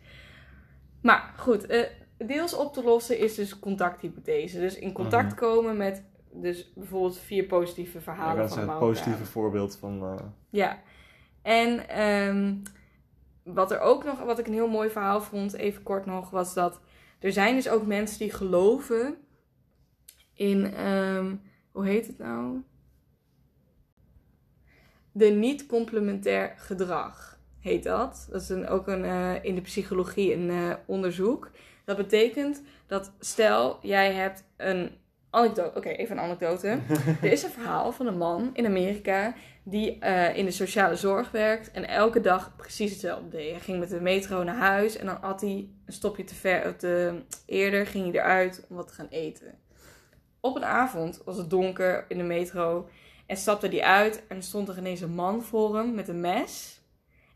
Maar goed, eh, deels op te lossen is dus contacthypothese. Dus in contact Mhm. komen met dus bijvoorbeeld vier positieve Ja, verhalen dat is een positieve voorbeeld van... eh, Ja. En ehm, wat er ook nog, wat ik een heel mooi verhaal vond, even kort nog, was dat er zijn dus ook mensen die geloven in, ehm, hoe heet het nou? De niet-complementair gedrag heet dat. Dat is een, ook een, eh, in de psychologie een eh, onderzoek. Dat betekent dat stel jij hebt een anekdote. Oké, even een anekdote. *laughs* er is een verhaal van een man in Amerika die eh, in de sociale zorg werkt en elke dag precies hetzelfde deed. Hij ging met de metro naar huis en dan had hij een stopje te ver, te, eerder ging hij eruit om wat te gaan eten. Op een avond was het donker in de metro en stapte hij uit en stond er ineens een man voor hem met een mes.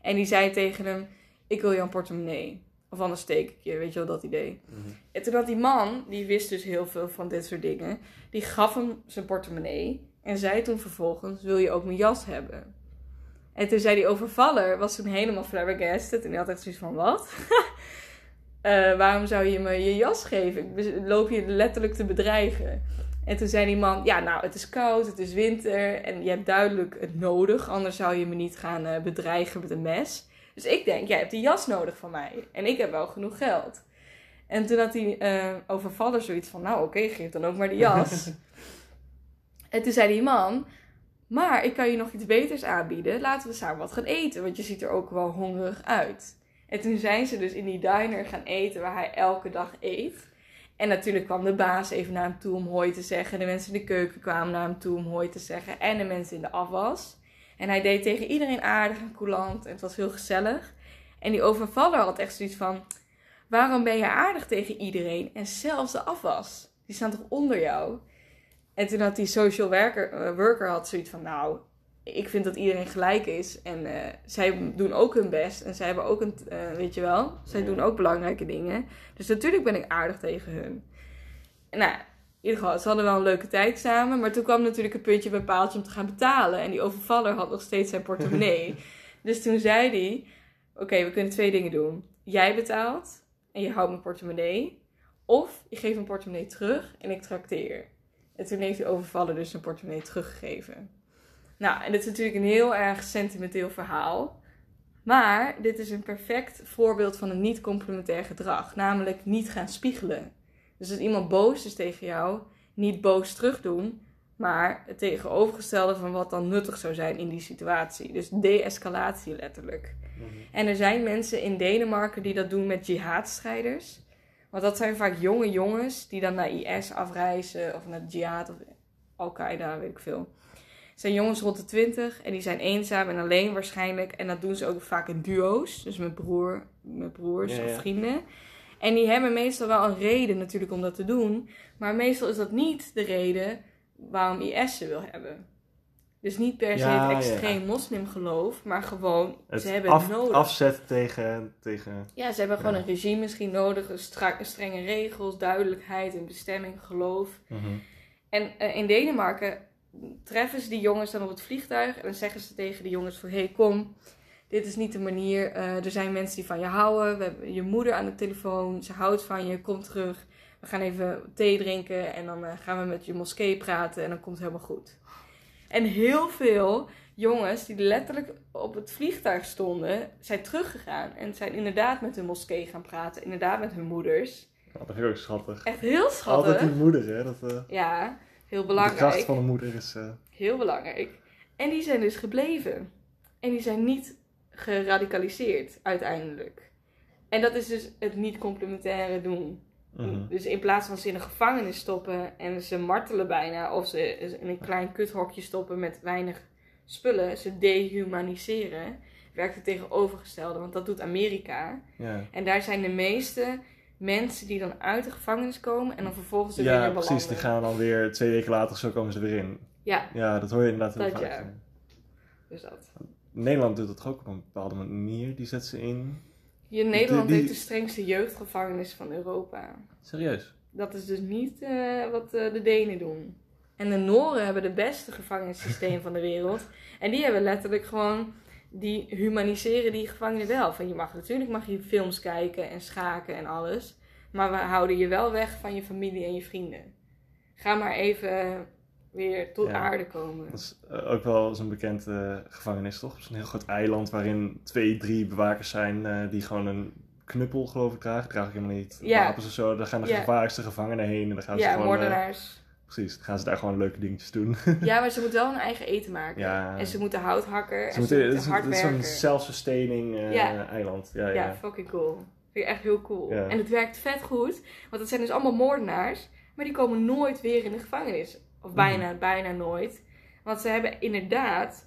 En die zei tegen hem, ik wil jouw portemonnee. Of anders steek ik je, weet je wel dat idee. mhm. En toen had die man, die wist dus heel veel van dit soort dingen, die gaf hem zijn portemonnee en zei toen vervolgens, wil je ook mijn jas hebben? En toen zei die overvaller, was toen helemaal flabbergasted en die had echt zoiets van, wat? *laughs* Eh, waarom zou je me je jas geven? Ik loop je letterlijk te bedreigen. En toen zei die man, ja nou het is koud, het is winter en je hebt duidelijk het nodig, anders zou je me niet gaan eh, bedreigen met een mes. Dus ik denk, jij hebt die jas nodig van mij en ik heb wel genoeg geld. En toen had die eh, overvaller zoiets van, nou oké, geef dan ook maar de jas. *laughs* en toen zei die man, maar ik kan je nog iets beters aanbieden. Laten we samen wat gaan eten, want je ziet er ook wel hongerig uit. En toen zijn ze dus in die diner gaan eten waar hij elke dag eet. En natuurlijk kwam de baas even naar hem toe om hoi te zeggen. De mensen in de keuken kwamen naar hem toe om hoi te zeggen. En de mensen in de afwas. En hij deed tegen iedereen aardig en coulant. En het was heel gezellig. En die overvaller had echt zoiets van... Waarom ben je aardig tegen iedereen? En zelfs de afwas. Die staan toch onder jou? En toen had die social worker, eh, worker had zoiets van... Nou, ik vind dat iedereen gelijk is. En eh, zij doen ook hun best. En zij hebben ook een... eh, weet je wel? Zij doen ook belangrijke dingen. Dus natuurlijk ben ik aardig tegen hun. Nou, ieder geval, ze hadden wel een leuke tijd samen. Maar toen kwam natuurlijk het puntje bij paaltje om te gaan betalen. En die overvaller had nog steeds zijn portemonnee. *laughs* dus toen zei hij... Oké, we kunnen twee dingen doen. Jij betaalt en je houdt mijn portemonnee. Of je geeft mijn portemonnee terug en ik trakteer. En toen heeft die overvaller dus zijn portemonnee teruggegeven. Nou, en dit is natuurlijk een heel erg sentimenteel verhaal. Maar dit is een perfect voorbeeld van een niet-complementair gedrag. Namelijk niet gaan spiegelen. Dus als iemand boos is tegen jou, niet boos terug doen. Maar het tegenovergestelde van wat dan nuttig zou zijn in die situatie. Dus de-escalatie letterlijk. En er zijn mensen in Denemarken die dat doen met jihadstrijders. Want dat zijn vaak jonge jongens die dan naar IS afreizen of naar jihad of Al-Qaeda, weet ik veel. Het zijn jongens rond de 20 en die zijn eenzaam en alleen waarschijnlijk. En dat doen ze ook vaak in duo's, dus met, broer, met broers Ja, of ja. vrienden. En die hebben meestal wel een reden natuurlijk om dat te doen. Maar meestal is dat niet de reden waarom IS ze wil hebben. Dus niet per se Ja, het ja. extreem moslimgeloof, maar gewoon Het ze hebben af, het nodig. afzet tegen... tegen Ja, ze hebben gewoon een regime misschien nodig, strenge regels, duidelijkheid, een bestemming, geloof. mhm. En eh, in Denemarken treffen ze die jongens dan op het vliegtuig en dan zeggen ze tegen de jongens van, hé hey, kom, dit is niet de manier. Eh, er zijn mensen die van je houden, we hebben je moeder aan de telefoon, ze houdt van je, kom terug. We gaan even thee drinken en dan eh, gaan we met je moskee praten en dan komt het helemaal goed. En heel veel jongens die letterlijk op het vliegtuig stonden, zijn teruggegaan en zijn inderdaad met hun moskee gaan praten, inderdaad met hun moeders. Ja, dat vind ik ook schattig. Echt heel Altijd schattig. die moeder, hè. Dat, eh, Ja, heel de belangrijk. kracht van de moeder is... eh, Heel belangrijk. En die zijn dus gebleven. En die zijn niet geradicaliseerd uiteindelijk. En dat is dus het niet complementaire doen. mhm. Dus in plaats van ze in een gevangenis stoppen en ze martelen bijna, of ze in een klein kuthokje stoppen met weinig spullen, ze dehumaniseren, werkt het tegenovergestelde. Want dat doet Amerika. Ja, En daar zijn de meeste mensen die dan uit de gevangenis komen en dan vervolgens er weer ja precies. belanden. Die gaan dan weer twee weken later, zo komen ze weer in. Ja, Ja, dat hoor je inderdaad heel Dat vaak. ja. dus dat. Nederland doet dat toch ook op een bepaalde manier. Die zet ze in. Hier Nederland die- heeft de strengste jeugdgevangenis van Europa. Serieus? Dat is dus niet eh, wat eh, de Denen doen. En de Noren hebben de beste gevangenissysteem van de wereld. En die hebben letterlijk gewoon, die humaniseren die gevangenen wel. Van je mag natuurlijk mag je films kijken en schaken en alles. Maar we houden je wel weg van je familie en je vrienden. Ga maar even weer tot Ja. aarde komen. Dat is eh, ook wel zo'n bekend eh, gevangenis, toch? Zo'n heel groot eiland waarin twee, drie bewakers zijn eh, die gewoon een knuppel, geloof ik, dragen. Draag ik helemaal niet. Ja. Wapens of zo. Daar gaan de Ja. gevaarlijkste gevangenen heen en dan gaan ze Ja, gewoon... eh, moordenaars. precies, dan gaan ze daar gewoon leuke dingetjes doen. *laughs* Ja, maar ze moeten wel hun eigen eten maken. Ja. En ze moeten hout hakken. en Ze moeten, ze het moeten is, hard het is zo'n Ja. eiland. Ja, ja. Ja, fucking cool. Vind ik echt heel cool. En het werkt vet goed. Want het zijn dus allemaal moordenaars. Maar die komen nooit weer in de gevangenis. Of bijna, Mhm. bijna nooit. Want ze hebben inderdaad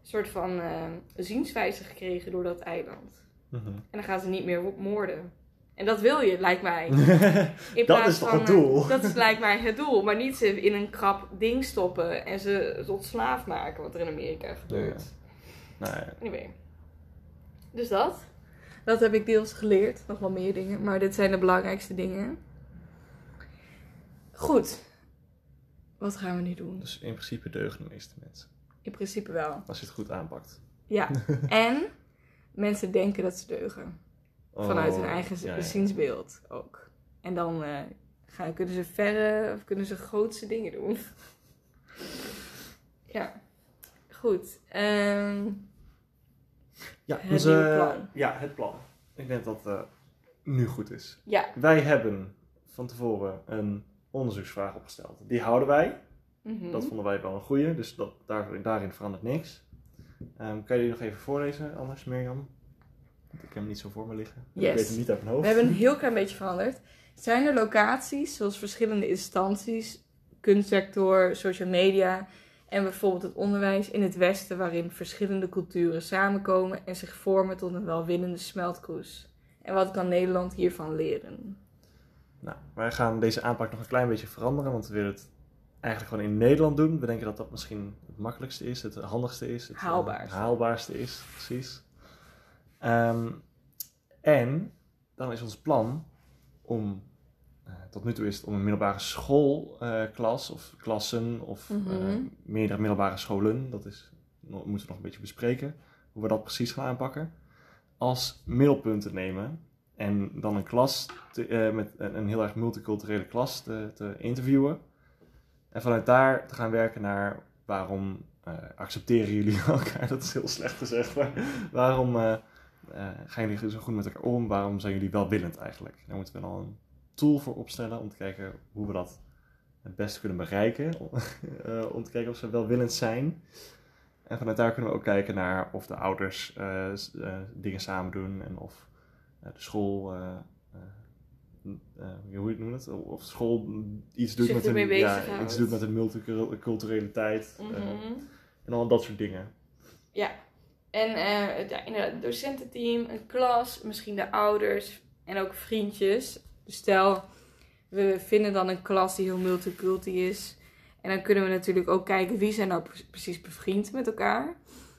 een soort van eh, zienswijze gekregen door dat eiland. Mhm. En dan gaan ze niet meer moorden. En dat wil je, lijkt mij. *laughs* In Dat is toch van, het doel? eh, Dat is lijkt mij het doel. Maar niet ze in een krap ding stoppen en ze tot slaaf maken. Wat er in Amerika gebeurt. nou ja. Anyway. Dus dat. Dat heb ik deels geleerd. Nog wel meer dingen. Maar dit zijn de belangrijkste dingen. Goed. Wat gaan we nu doen? Dus in principe deugen de meeste mensen. In principe wel. Als je het goed aanpakt. Ja. *laughs* en mensen denken dat ze deugen. Vanuit hun Oh, eigen ja, ja. ziensbeeld ook. En dan eh, gaan, kunnen ze verre of kunnen ze grootste dingen doen. *laughs* ja. Goed. Ehm, Ja, Het onze- plan. Ja, het plan. Ik denk dat het nu goed is. ja. Wij hebben van tevoren een onderzoeksvraag opgesteld. Die houden wij. Mhm. Dat vonden wij wel een goeie, dus dat, daar, daarin verandert niks. Ehm, kan je die nog even voorlezen, anders Mirjam? Want ik heb hem niet zo voor me liggen. Yes. Ik weet hem niet uit mijn hoofd. We hebben een heel klein beetje veranderd. Zijn er locaties, zoals verschillende instanties, kunstsector, social media en bijvoorbeeld het onderwijs in het Westen, waarin verschillende culturen samenkomen en zich vormen tot een welwinnende smeltkroes? En wat kan Nederland hiervan leren? Nou, wij gaan deze aanpak nog een klein beetje veranderen, want we willen het eigenlijk gewoon in Nederland doen. We denken dat dat misschien het makkelijkste is, het handigste is, het eh, Haalbaarste. haalbaarste is, precies. Ehm, en dan is ons plan om, eh, tot nu toe is het om een middelbare schoolklas of klassen of Mhm. eh, meerdere middelbare scholen, dat is, moeten we nog een beetje bespreken, hoe we dat precies gaan aanpakken, als middelpunt te nemen. En dan een klas, te, eh, met een, heel erg multiculturele klas te, te interviewen. En vanuit daar te gaan werken naar waarom eh, accepteren jullie *laughs* elkaar, dat is heel slecht gezegd, maar waarom eh, gaan jullie zo goed met elkaar om, waarom zijn jullie welwillend eigenlijk? Daar moeten we dan een tool voor opstellen om te kijken hoe we dat het beste kunnen bereiken, *laughs* om te kijken of ze welwillend zijn. En vanuit daar kunnen we ook kijken naar of de ouders dingen samen doen en of de school, eh, eh, eh, hoe je het noemt, of school iets doet Zich met een, ja, iets doet met een multiculturaliteit Mhm. eh, en al dat soort dingen. Ja, en eh, ja, inderdaad, het docententeam, een klas, misschien de ouders en ook vriendjes. Dus stel, we vinden dan een klas die heel multiculti is. En dan kunnen we natuurlijk ook kijken wie zijn nou pre- precies bevriend met elkaar.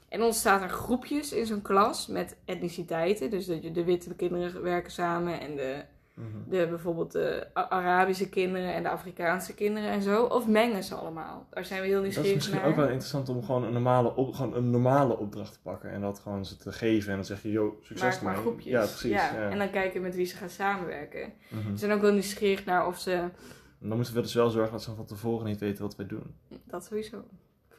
En dan ontstaan er groepjes in zo'n klas met etniciteiten. Dus de, de witte kinderen werken samen en de, Mhm. de, bijvoorbeeld de Arabische kinderen en de Afrikaanse kinderen en zo. Of mengen ze allemaal. Daar zijn we heel Dat is nieuwsgierig misschien naar. ook wel interessant om gewoon een normale, op, gewoon een normale opdracht te pakken en dat gewoon ze te geven en dan zeg je, yo, succes maar groepjes. Ja, precies. Ja, ja. En dan kijken met wie ze gaan samenwerken. Mhm. We zijn ook wel nieuwsgierig naar of ze... En dan moeten we dus wel zorgen dat ze van tevoren niet weten wat wij doen. Dat sowieso.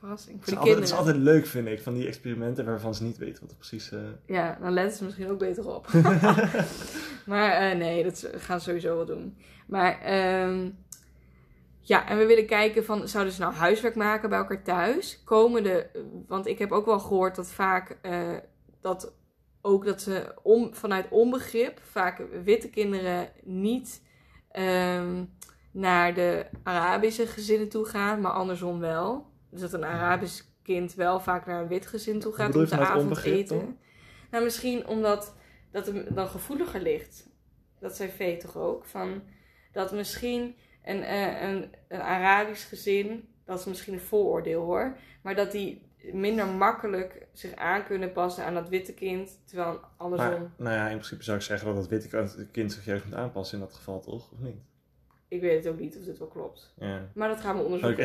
Verrassing. Het Voor is, de altijd, het is altijd leuk, vind ik, van die experimenten waarvan ze niet weten wat er precies... eh, Ja, dan letten ze misschien ook beter op. *laughs* maar eh, nee, dat gaan ze sowieso wel doen. Maar ehm, ja, en we willen kijken van, zouden ze nou huiswerk maken bij elkaar thuis? Komen de, want ik heb ook wel gehoord dat vaak, eh, dat ook dat ze om, vanuit onbegrip, vaak witte kinderen niet ehm, naar de Arabische gezinnen toe gaan, maar andersom wel. Dus dat een Arabisch kind wel vaak naar een wit gezin toe gaat om te avondeten. dan? Nou, misschien omdat dat het dan gevoeliger ligt. Dat zei Vee toch ook? Van, dat misschien een, eh, een, een Arabisch gezin, dat is misschien een vooroordeel hoor, maar dat die minder makkelijk zich aan kunnen passen aan dat witte kind, terwijl andersom, Maar, nou ja, in principe zou ik zeggen dat het witte kind zich juist moet aanpassen in dat geval, toch? Of niet? Ik weet het ook niet of dit wel klopt. Maar dat gaan we onderzoeken.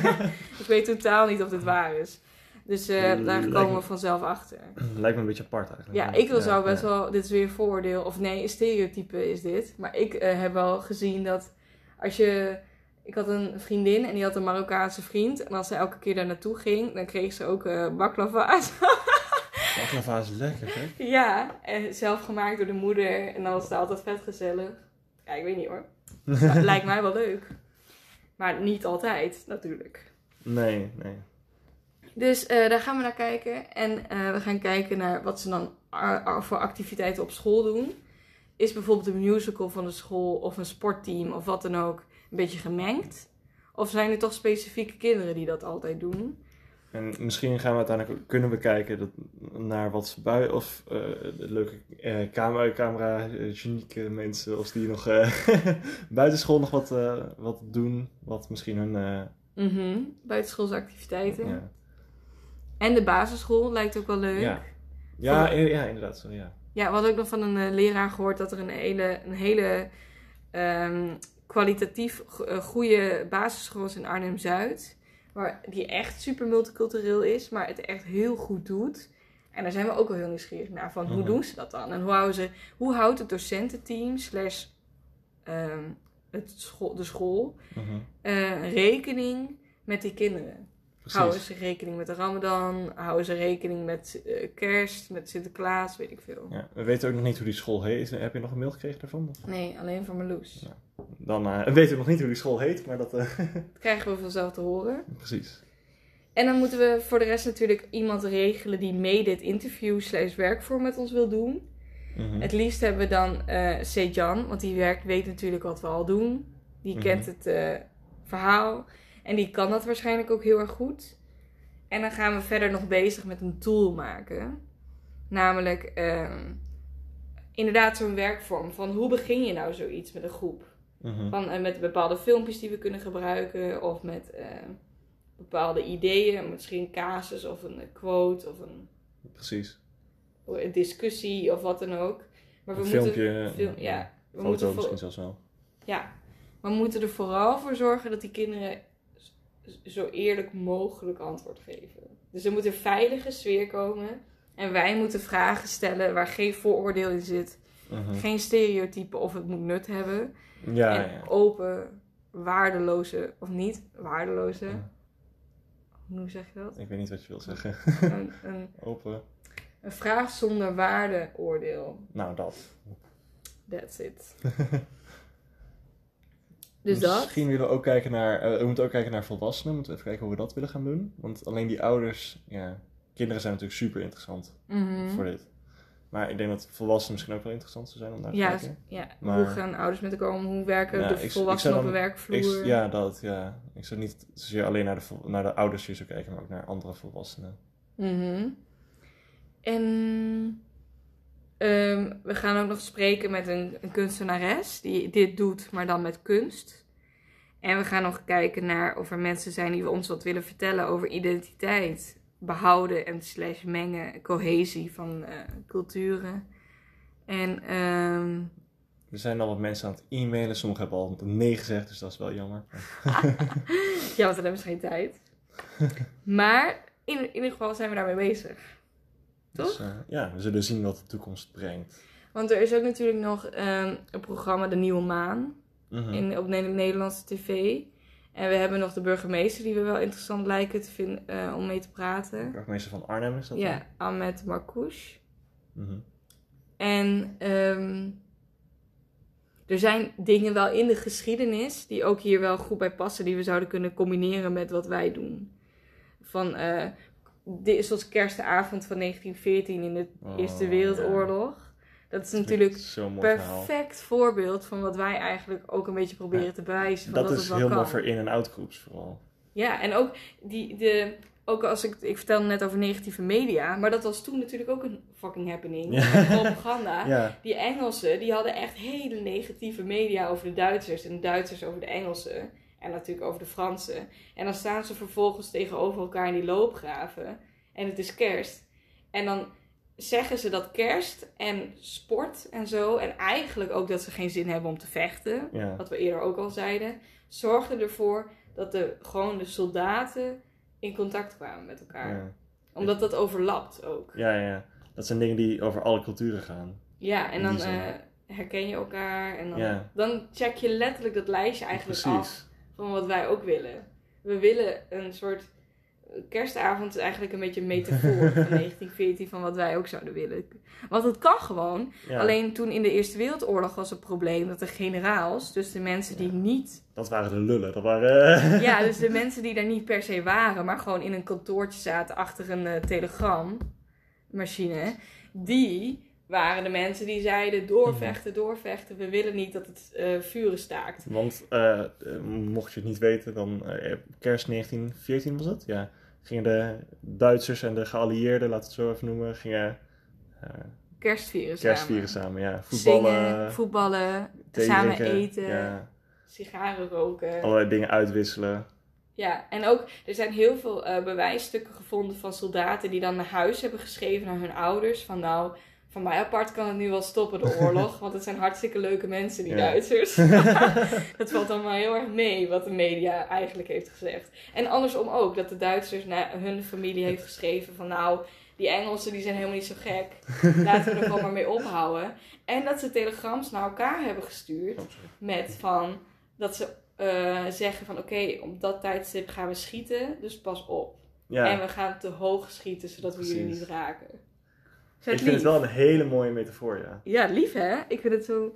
*laughs* ik weet totaal niet of dit waar is. Dus eh, daar komen me- we vanzelf achter. *clears throat* Lijkt me een beetje apart eigenlijk. Ja, ik wil Ja, best ja. wel. Dit is weer vooroordeel. Of nee, een stereotype is dit. Maar ik eh, heb wel gezien dat als je. Ik had een vriendin en die had een Marokkaanse vriend. En als ze elke keer daar naartoe ging, dan kreeg ze ook eh baklava's. *laughs* Baklava is lekker, hè? ja, en zelf gemaakt door de moeder. En dan was het altijd vet gezellig. Ja, ik weet niet hoor. Ja, *laughs* lijkt mij wel leuk. Maar niet altijd, natuurlijk. Nee, nee. Dus eh, daar gaan we naar kijken. En eh, we gaan kijken naar wat ze dan voor activiteiten op school doen. Is bijvoorbeeld een musical van de school of een sportteam of wat dan ook een beetje gemengd? Of zijn er toch specifieke kinderen die dat altijd doen? En misschien gaan we uiteindelijk kunnen we kijken dat, naar wat bui of de leuke eh, camera, camera eh, genieke mensen of die nog *laughs* buitenschool nog wat, wat doen, wat misschien hun eh, Mhm. Buitenschoolse activiteiten. ja. En de basisschool lijkt ook wel leuk. Ja. Ja, ja, inderdaad. Zo, ja. Ja, we hadden ook nog van een leraar gehoord dat er een hele, een hele ehm, kwalitatief go- goede basisschool is in Arnhem-Zuid. Waar, die echt super multicultureel is, maar het echt heel goed doet. En daar zijn we ook wel heel nieuwsgierig naar. Van hoe Mhm. doen ze dat dan? En hoe, houden ze, hoe houdt het docententeam slash ehm, het school, de school Mhm. eh, rekening met die kinderen? Houden ze rekening met de Ramadan? Houden ze rekening met eh, kerst, met Sinterklaas, weet ik veel. Ja, we weten ook nog niet hoe die school heet. Heb je nog een mail gekregen daarvan? Of- Nee, alleen van Marloes. Ja. Dan eh, weten we nog niet hoe die school heet, maar dat... eh, *laughs* Dat krijgen we vanzelf te horen. precies. En dan moeten we voor de rest natuurlijk iemand regelen die mee dit interview slash werk voor met ons wil doen. Mhm. Het liefst hebben we dan eh Sejan, want die werkt, weet natuurlijk wat we al doen. Die Mhm. kent het verhaal en die kan dat waarschijnlijk ook heel erg goed. En dan gaan we verder nog bezig met een tool maken. Namelijk ehm, inderdaad zo'n werkvorm van hoe begin je nou zoiets met een groep? Mhm. Van, eh, met bepaalde filmpjes die we kunnen gebruiken of met eh, bepaalde ideeën, misschien een casus of een quote of een, Precies. een discussie of wat dan ook. Maar we Een moeten, filmpje, film- een ja, we foto moeten misschien zelfs wel. ja, maar we moeten er vooral voor zorgen dat die kinderen zo eerlijk mogelijk antwoord geven. Dus er moet een veilige sfeer komen. En wij moeten vragen stellen waar geen vooroordeel in zit. Mhm. Geen stereotypen of het moet nut hebben. Ja, en ja. open, waardeloze, of niet waardeloze. Ja. Hoe zeg je dat? Ik weet niet wat je wil zeggen. Een, een, *laughs* Open. een vraag zonder waardeoordeel. Nou, dat. That's it. *laughs* Dus dat. Misschien willen we ook kijken naar, eh, we moeten ook kijken naar volwassenen. Moeten we even kijken hoe we dat willen gaan doen. Want alleen die ouders, ja, kinderen zijn natuurlijk super interessant Mhm. voor dit. Maar ik denk dat volwassenen misschien ook wel interessant zou zijn om naar te Ja, kijken. ja. Maar- hoe gaan ouders met elkaar om? Hoe werken Ja, de ik- ik volwassenen op een werkvloer? Ik, ja, dat, ja. Ik zou niet zozeer alleen naar de, naar de ouders hier zo kijken, maar ook naar andere volwassenen. Mhm. En ehm, we gaan ook nog spreken met een, een kunstenares die dit doet, maar dan met kunst. En we gaan nog kijken naar of er mensen zijn die ons wat willen vertellen over identiteit, behouden en slash mengen, cohesie van eh, culturen. En ehm, Er zijn al wat mensen aan het e-mailen. Sommigen hebben al nee gezegd, dus dat is wel jammer. *laughs* ja, want dan hebben ze geen tijd. *laughs* Maar in, in ieder geval zijn we daarmee bezig. Toch? Dus, eh, ja, we zullen zien wat de toekomst brengt. Want er is ook natuurlijk nog ehm, een programma De Nieuwe Maan Mhm. in, op Ne- Nederlandse tv. En we hebben nog de burgemeester die we wel interessant lijken te vinden eh, om mee te praten. Burgemeester van Arnhem is dat Ja, Ahmed Marcouch. dan? Mhm. En ehm, er zijn dingen wel in de geschiedenis die ook hier wel goed bij passen, die we zouden kunnen combineren met wat wij doen. Van, eh dit is zoals kerstavond van 1914 in de Oh, Eerste Wereldoorlog. Dat is natuurlijk mooi verhaal. perfect voorbeeld van wat wij eigenlijk ook een beetje proberen Ja, te bewijzen. Van Dat, dat, is helemaal kan. voor in- en outgroeps vooral. Ja, en ook, die, de, ook als ik, ik vertelde net over negatieve media, maar dat was toen natuurlijk ook een fucking happening. Ja. Propaganda. *laughs* Ja, Die Engelsen, die hadden echt hele negatieve media over de Duitsers en de Duitsers over de Engelsen. En natuurlijk over de Fransen. En dan staan ze vervolgens tegenover elkaar in die loopgraven. En het is kerst. En dan zeggen ze dat kerst en sport en zo. En eigenlijk ook dat ze geen zin hebben om te vechten. ja. Wat we eerder ook al zeiden. Zorgde ervoor dat de, gewoon de soldaten in contact kwamen met elkaar. Ja. Omdat dat overlapt ook. ja, ja. Dat zijn dingen die over alle culturen gaan. Ja, en dan eh, herken je elkaar. En dan, Ja. dan check je letterlijk dat lijstje eigenlijk af Precies. Van wat wij ook willen. We willen een soort. Kerstavond is eigenlijk een beetje een metafoor *laughs* van 1914 van wat wij ook zouden willen. Want het kan gewoon. Ja, Alleen toen in de Eerste Wereldoorlog was het probleem dat de generaals, dus de mensen die Ja. niet. Dat waren de lullen. Dat waren... *laughs* Ja, dus de mensen die daar niet per se waren, maar gewoon in een kantoortje zaten achter een eh, telegrammachine. Die waren de mensen die zeiden: doorvechten, doorvechten. We willen niet dat het eh, vuren staakt. Want eh, mocht je het niet weten, dan eh, kerst 1914 was het? Ja. Gingen de Duitsers en de geallieerden, laten we het zo even noemen, gingen Kerstvieren kerstvieren samen. samen. Ja. Voetballen, Zingen, voetballen, samen eten, Ja. sigaren roken. Allerlei dingen uitwisselen. Ja, en ook er zijn heel veel bewijsstukken gevonden van soldaten die dan naar huis hebben geschreven naar hun ouders. Van nou, van mij apart kan het nu wel stoppen, de *laughs* oorlog. want het zijn hartstikke leuke mensen, die Ja. Duitsers. *laughs* *laughs* dat valt allemaal heel erg mee wat de media eigenlijk heeft gezegd. En andersom ook, dat de Duitsers naar hun familie heeft geschreven van nou, die Engelsen die zijn helemaal niet zo gek. Laten we er gewoon maar mee ophouden. En dat ze telegrams naar elkaar hebben gestuurd Oh, met van dat ze eh, zeggen van oké, op dat tijdstip gaan we schieten, dus pas op. Ja, En we gaan te hoog schieten zodat we jullie niet raken. Ik Is het vind het wel een hele mooie metafoor, ja. Ja, lief hè? Ik vind het zo.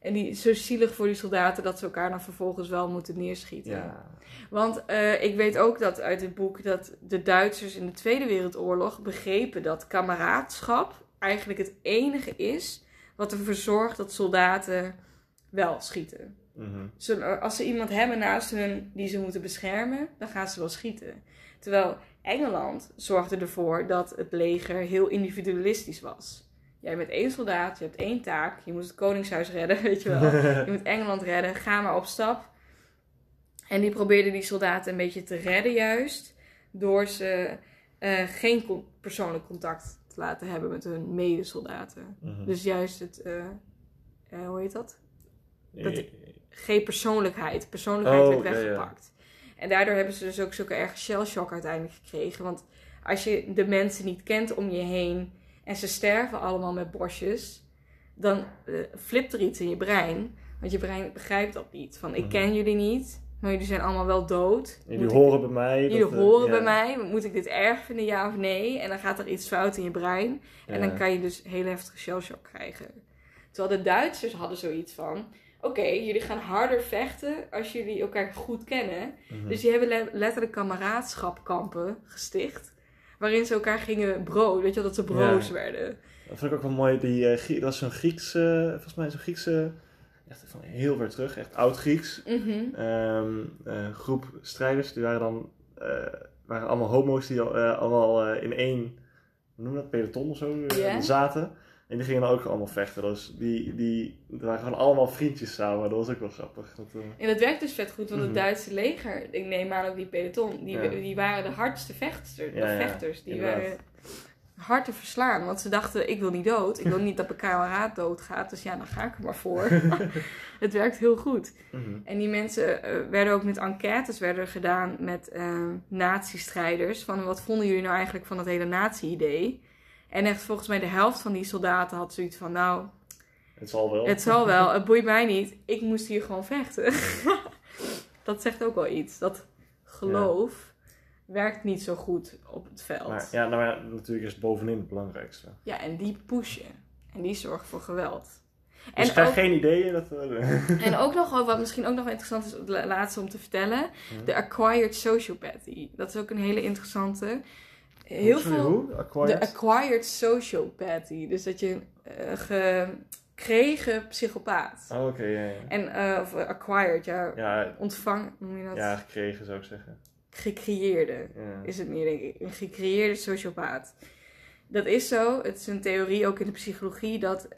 En die, zo zielig voor die soldaten dat ze elkaar dan vervolgens wel moeten neerschieten. Ja, Want eh, ik weet ook dat uit het boek dat de Duitsers in de Tweede Wereldoorlog begrepen dat kameraadschap eigenlijk het enige is wat ervoor zorgt dat soldaten wel schieten. Mhm. Zo- Als ze iemand hebben naast hun die ze moeten beschermen, dan gaan ze wel schieten. Terwijl Engeland zorgde ervoor dat het leger heel individualistisch was. Jij bent één soldaat, je hebt één taak, je moet het koningshuis redden, *laughs* weet je wel. Je moet Engeland redden, ga maar op stap. En die probeerde die soldaten een beetje te redden juist. Door ze eh, geen con- persoonlijk contact te laten hebben met hun medesoldaten. Mhm. Dus juist het, eh, eh, hoe heet dat? dat- Geen persoonlijkheid. Persoonlijkheid Oh, werd ja, ja. En daardoor hebben ze dus ook zulke erge shellshock uiteindelijk gekregen. Want als je de mensen niet kent om je heen en ze sterven allemaal met bosjes, dan eh, flipt er iets in je brein. Want je brein begrijpt dat niet. Van ik Mhm. ken jullie niet, maar jullie zijn allemaal wel dood. Jullie Moet ik- horen bij mij. jullie dat, eh, horen ja. bij mij. Moet ik dit erg vinden, ja of nee? En dan gaat er iets fout in je brein. En Ja. dan kan je dus hele heftige shellshock krijgen. Terwijl de Duitsers hadden zoiets van... Oké, jullie gaan harder vechten als jullie elkaar goed kennen. Mhm. Dus die hebben le- letterlijk kameraadschapkampen gesticht. Waarin ze elkaar gingen bro, weet je wel, dat ze bro's Ja. werden. Dat vond ik ook wel mooi. Die, eh, dat was zo'n Griekse, volgens mij zo'n Griekse, echt van heel ver terug, echt oud Grieks. Mhm. Ehm, eh, groep strijders, die waren dan, eh, waren allemaal homo's die allemaal in één, hoe noem dat, peloton of zo, zaten. En die gingen dan ook allemaal vechten. Dus die, die, waren gewoon allemaal vriendjes samen. Dat was ook wel grappig. Dat, eh, En dat werkt dus vet goed, want het Mhm. Duitse leger, ik neem aan ook die peloton, die, Ja. die waren de hardste vechters. Ja, ja, vechters. Die inderdaad. waren hard te verslaan, want ze dachten, ik wil niet dood. Ik wil niet dat mijn kameraad doodgaat, dus ja, dan ga ik er maar voor. *laughs* *laughs* het werkt heel goed. mhm. En die mensen eh, werden ook met enquêtes werden gedaan met eh nazi-strijders. Van wat vonden jullie nou eigenlijk van dat hele nazi-idee? En echt volgens mij de helft van die soldaten had zoiets van... Nou, Het zal wel. het zal wel, *laughs* het boeit mij niet. Ik moest hier gewoon vechten. *laughs* dat zegt ook wel iets. Dat geloof werkt niet zo goed op het veld. Maar, ja, nou, ja, natuurlijk is het bovenin het belangrijkste. Ja, en die pushen. En die zorgen voor geweld. Dus En ook- geen ideeën. Dat, *laughs* En ook nog, wat misschien ook nog wel interessant is, het laatste om te vertellen. De acquired sociopathy. Dat is ook een hele interessante. Heel Sorry, veel. hoe? Acquired? De acquired sociopathy. Dus dat je eh gekregen psychopaat. Oh, oké, ja, ja. En, eh, of eh, acquired, ja. Ja, Ontvang, noem je dat? ja, gekregen zou ik zeggen. Gecreëerde Ja. is het meer, denk ik. Een gecreëerde sociopaat. Dat is zo. Het is een theorie ook in de psychologie dat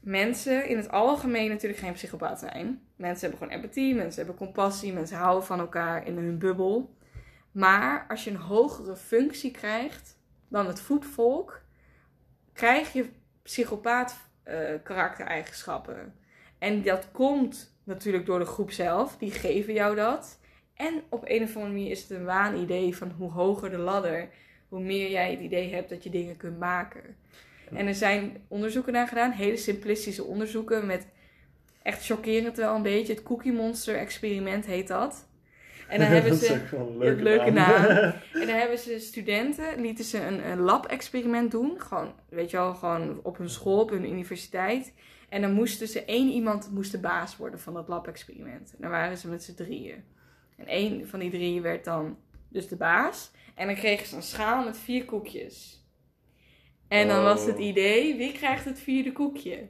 mensen in het algemeen natuurlijk geen psychopaat zijn. Mensen hebben gewoon empathie, mensen hebben compassie, mensen houden van elkaar in hun bubbel. Maar als je een hogere functie krijgt dan het voetvolk, krijg je psychopaat eh, karaktereigenschappen. En dat komt natuurlijk door de groep zelf, die geven jou dat. En op een of andere manier is het een waanidee van hoe hoger de ladder, hoe meer jij het idee hebt dat je dingen kunt maken. En er zijn onderzoeken naar gedaan, hele simplistische onderzoeken met echt chockerend wel een beetje. Het Cookie Monster experiment heet dat. En dan *laughs* hebben ze een leuke, leuke naam. *laughs* En dan hebben ze studenten, lieten ze een, een lab-experiment doen. Gewoon, weet je wel, gewoon op hun school, op hun universiteit. En dan moesten ze, één iemand moest de baas worden van dat lab-experiment. En dan waren ze met z'n drieën. En één van die drieën werd dan dus de baas. En dan kregen ze een schaal met vier koekjes. En dan was het Oh. idee, wie krijgt het vierde koekje?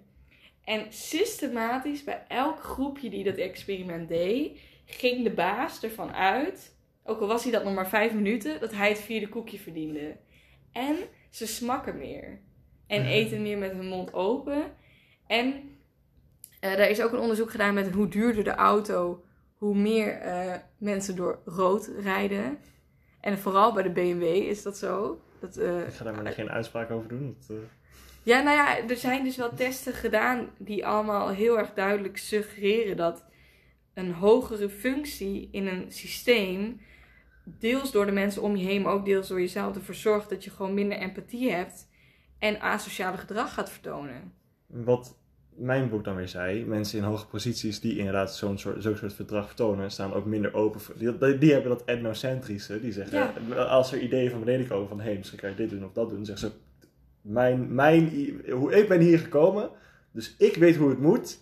En systematisch bij elk groepje die dat experiment deed, ging de baas ervan uit, ook al was hij dat nog maar vijf minuten, dat hij het vierde koekje verdiende. En ze smakken meer. En eten meer met hun mond open. En eh daar is ook een onderzoek gedaan met hoe duurder de auto, hoe meer eh, mensen door rood rijden. En vooral bij de BMW is dat zo. Dat, eh, Ik ga daar maar geen uitspraak over doen. Dat, ja, nou ja, er zijn dus wel testen gedaan die allemaal heel erg duidelijk suggereren dat een hogere functie in een systeem, deels door de mensen om je heen, maar ook deels door jezelf, ervoor zorgt dat je gewoon minder empathie hebt en asociale gedrag gaat vertonen. Wat mijn boek dan weer zei, mensen in hoge posities die inderdaad zo'n soort, zo'n soort verdrag vertonen, staan ook minder open voor. Die, hebben dat etnocentrische. Die zeggen, als er ideeën van beneden komen van hé, hey, misschien kan je dit doen of dat doen, zeggen ze, mijn, mijn, hoe, ik ben hier gekomen, dus ik weet hoe het moet,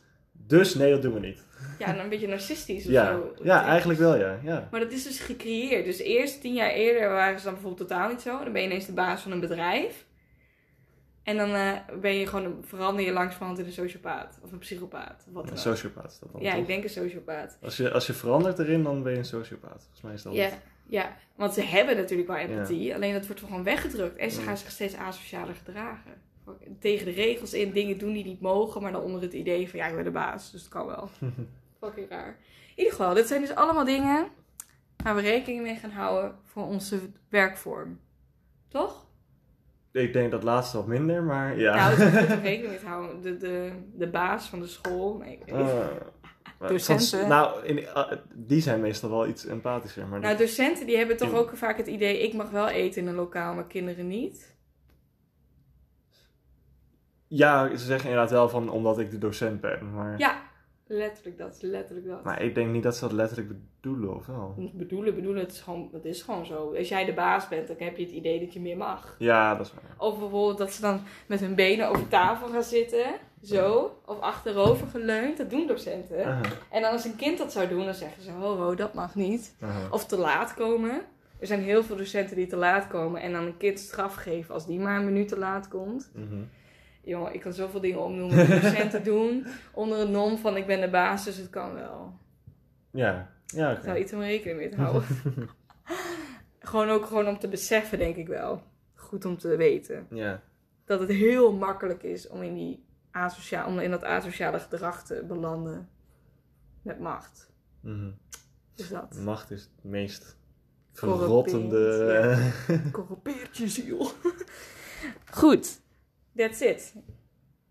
dus nee, dat doen we niet. Ja, een beetje narcistisch of Ja, zo. ja eigenlijk wel, ja. ja. Maar dat is dus gecreëerd. Dus eerst tien jaar eerder waren ze dan bijvoorbeeld totaal niet zo. Dan ben je ineens de baas van een bedrijf. En dan eh, ben je gewoon, verander je langzamerhand in een sociopaat. Of een psychopaat. Of wat Een sociopaat is dat dan, Ja, toch? ik denk een sociopaat. Als je, als je verandert erin, dan ben je een sociopaat. Volgens mij is dat Ja, het. ja, want ze hebben natuurlijk wel empathie. Alleen dat wordt gewoon weggedrukt. En ze gaan zich steeds asocialer gedragen. Tegen de regels in, dingen doen die niet mogen. Maar dan onder het idee van, ja, ik ben de baas. Dus het kan wel. *laughs* Fucking raar. In ieder geval, dit zijn dus allemaal dingen waar we rekening mee gaan houden voor onze werkvorm. Toch? Ik denk dat laatste wat minder, maar ja. Nou, moet je *laughs* rekening mee houden. De, de, de baas van de school. Nee, ik. Eh, *laughs* Docenten. nou, in, eh, die zijn meestal wel iets empathischer. Maar Nou, docenten die hebben toch ook vaak het idee... ik mag wel eten in een lokaal, maar kinderen niet. Ja, ze zeggen inderdaad wel van omdat ik de docent ben. Maar, Ja, letterlijk dat. Letterlijk dat. maar ik denk niet dat ze dat letterlijk bedoelen, of wel? Bedoelen, bedoelen, het is, gewoon, het is gewoon zo. Als jij de baas bent, dan heb je het idee dat je meer mag. Ja, dat is waar. Of bijvoorbeeld dat ze dan met hun benen over tafel gaan zitten. Zo. Of achterover geleund. Dat doen docenten. En dan als een kind dat zou doen, dan zeggen ze... Ho, ho, dat mag niet. Of te laat komen. Er zijn heel veel docenten die te laat komen. En dan een kind straf geven als die maar een minuut te laat komt. Mhm. Jongen, ik kan zoveel dingen opnoemen die docenten *laughs* doen. Onder het nom van ik ben de baas, dus het kan wel. Ja, ja. Ik zou iets om rekening mee te houden. *laughs* gewoon ook gewoon om te beseffen, denk ik wel. Goed om te weten. Ja, Dat het heel makkelijk is om in, die asociaal, om in dat asociale gedrag te belanden. Met macht. mhm. Dus dat. macht is het meest verrottende... *laughs* Corrumpeert je ziel. Goed. That's it.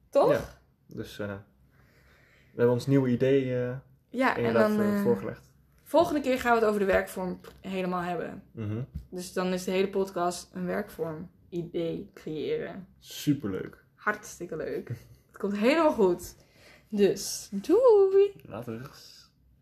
Toch? Ja. Dus eh, we hebben ons nieuwe idee eh, Ja, en inderdaad dan... eh, eh, voorgelegd. volgende keer gaan we het over de werkvorm helemaal hebben. Mhm. Dus dan is de hele podcast een werkvorm idee creëren. Superleuk. Hartstikke leuk. *laughs* Het komt helemaal goed. Dus, doei! Later.